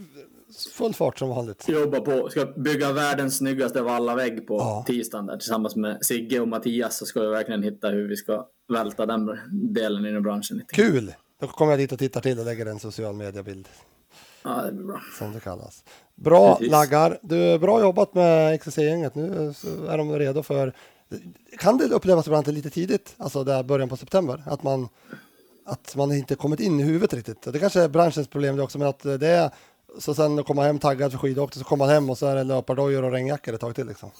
full fart som vanligt. jobba på, ska bygga världens snyggaste vallavägg på Ja. tisdagen där tillsammans med Sigge och Mattias så ska vi verkligen hitta hur vi ska välta den delen inom branschen lite. Kul! Då kommer jag dit och tittar till och lägger en social mediebild. Ja, det blir bra. som det kallas. Bra Precis. laggar. Du, bra jobbat med XCC-gänget. Nu är de redo för... Kan det upplevas ibland lite tidigt, alltså där början på september, att man, att man inte kommit in i huvudet riktigt? Det kanske är branschens problem det också, men att det är så sen att komma hem taggad för skidåkning så kommer man hem och så är det löpardojor och regnjackor ett tag till liksom.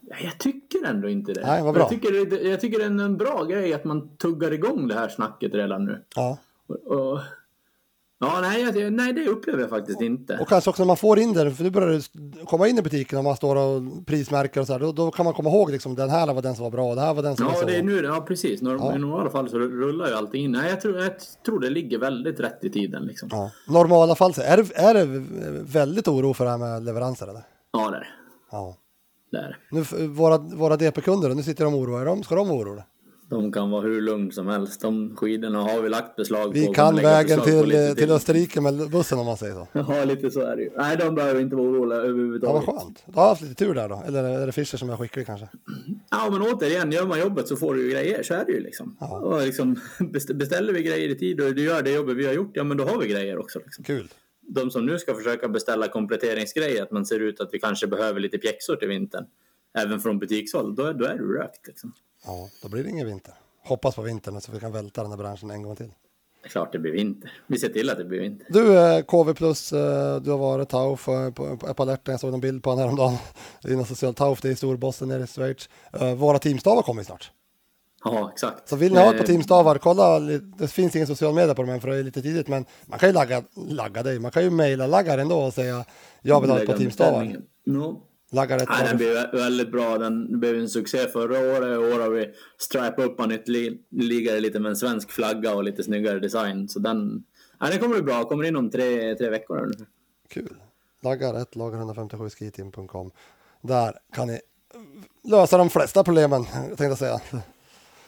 Ja, jag tycker ändå inte det. Nej, vad bra. Jag tycker, jag tycker det är en bra grej att man tuggar igång det här snacket redan nu. Ja. Och, och, ja, nej, jag, nej, det upplever jag faktiskt inte. Och kanske också när man får in det, för nu börjar det komma in i butiken och man står och prismärker och så här, då, då kan man komma ihåg liksom den här var den som var bra det här var den som var Ja, så. det är nu, ja precis. Norm, Ja. I normala fall så rullar ju allting in. Nej, jag tror, jag tror det ligger väldigt rätt i tiden. Liksom. Ja, Ja. Normala fall så är det, är det väldigt oro för det här med leveranser eller? det är det. Ja. det. är det. Nu, våra, våra DP-kunder, nu sitter de och oroar. Ska de vara oroliga? De kan vara hur lugn som helst. De skidorna har vi lagt beslag Vi på. kan kommer lägga vägen på till, eh, till Österrike med bussen om man säger så. Ja, lite så är det ju. Nej, de behöver inte vara oroliga Ja, vad överhuvudtaget. skönt. Du har haft lite tur där då. Eller är det Fischer som är skicklig kanske? Ja, men återigen, gör man jobbet så får du ju grejer. Så är det ju liksom. Ja. Och liksom bestä- beställer vi grejer i tid och du gör det jobbet vi har gjort, ja men då har vi grejer också. Liksom. Kul. De som nu ska försöka beställa kompletteringsgrejer, att man ser ut att vi kanske behöver lite pjäxor till vintern. Även från butikshåll, då, då är du rökt liksom. Ja, då blir det ingen vinter. Hoppas på vintern så vi kan välta den här branschen en gång till. Det är klart det blir vinter. Vi ser till att det blir vinter. Du, eh, KV Plus, eh, du har varit Tauf på, på, på alerten. Jag såg en bild på honom häromdagen. Något socialt Tauf, det är storbossen nere i Schweiz. Eh, Våra teamstavar kommer snart. Ja, exakt. Så vill ni ha ett par teamstavar, kolla. Det finns ingen social media på dem än för det är lite tidigt. Men man kan ju lagga, lagga dig. Man kan ju mejla laggar ändå och säga jag vill ha ett par teamstavar. beställningen. Ja. Laggar ett Nej, den blev vä- väldigt bra. Den blev en succé förra året. I år har vi stripat upp den ytterligare lite med en svensk flagga och lite snyggare design. Så den, nej, den kommer bli bra. Kommer in om tre, tre veckor. ungefär. Kul. Laggar 157 skiteam.com. Där kan ni lösa de flesta problemen, tänkte jag säga.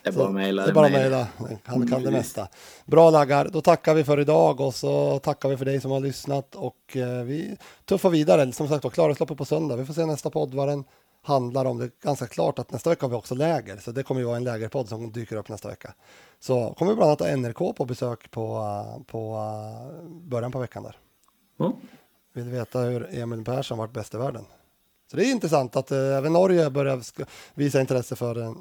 Det är bara att mejla. Det är bara att mejla. Han kan det mesta. Bra laggar. Då tackar vi för idag och så tackar vi för dig som har lyssnat och eh, vi tuffar vidare. Som sagt var, Klarhetsloppet på söndag. Vi får se nästa podd vad den handlar om. Det är ganska klart att nästa vecka har vi också läger, så det kommer ju vara en lägerpodd som dyker upp nästa vecka. Så kommer vi bland annat ha NRK på besök på, eh, på eh, början på veckan där. Ja. Vill veta hur Emil Persson varit bäst i världen. Så det är intressant att även Norge börjar visa intresse för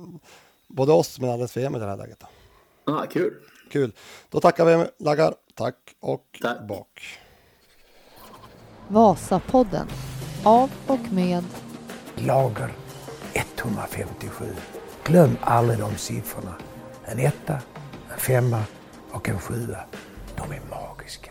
både oss men alldeles för Emil i det här läget. Då. Ah, kul. Kul. Då tackar vi Laggar. Tack och Tack. bak. Vasapodden. Av och med Lager 157. Glöm aldrig de siffrorna. En etta, en femma och en sjua. De är magiska.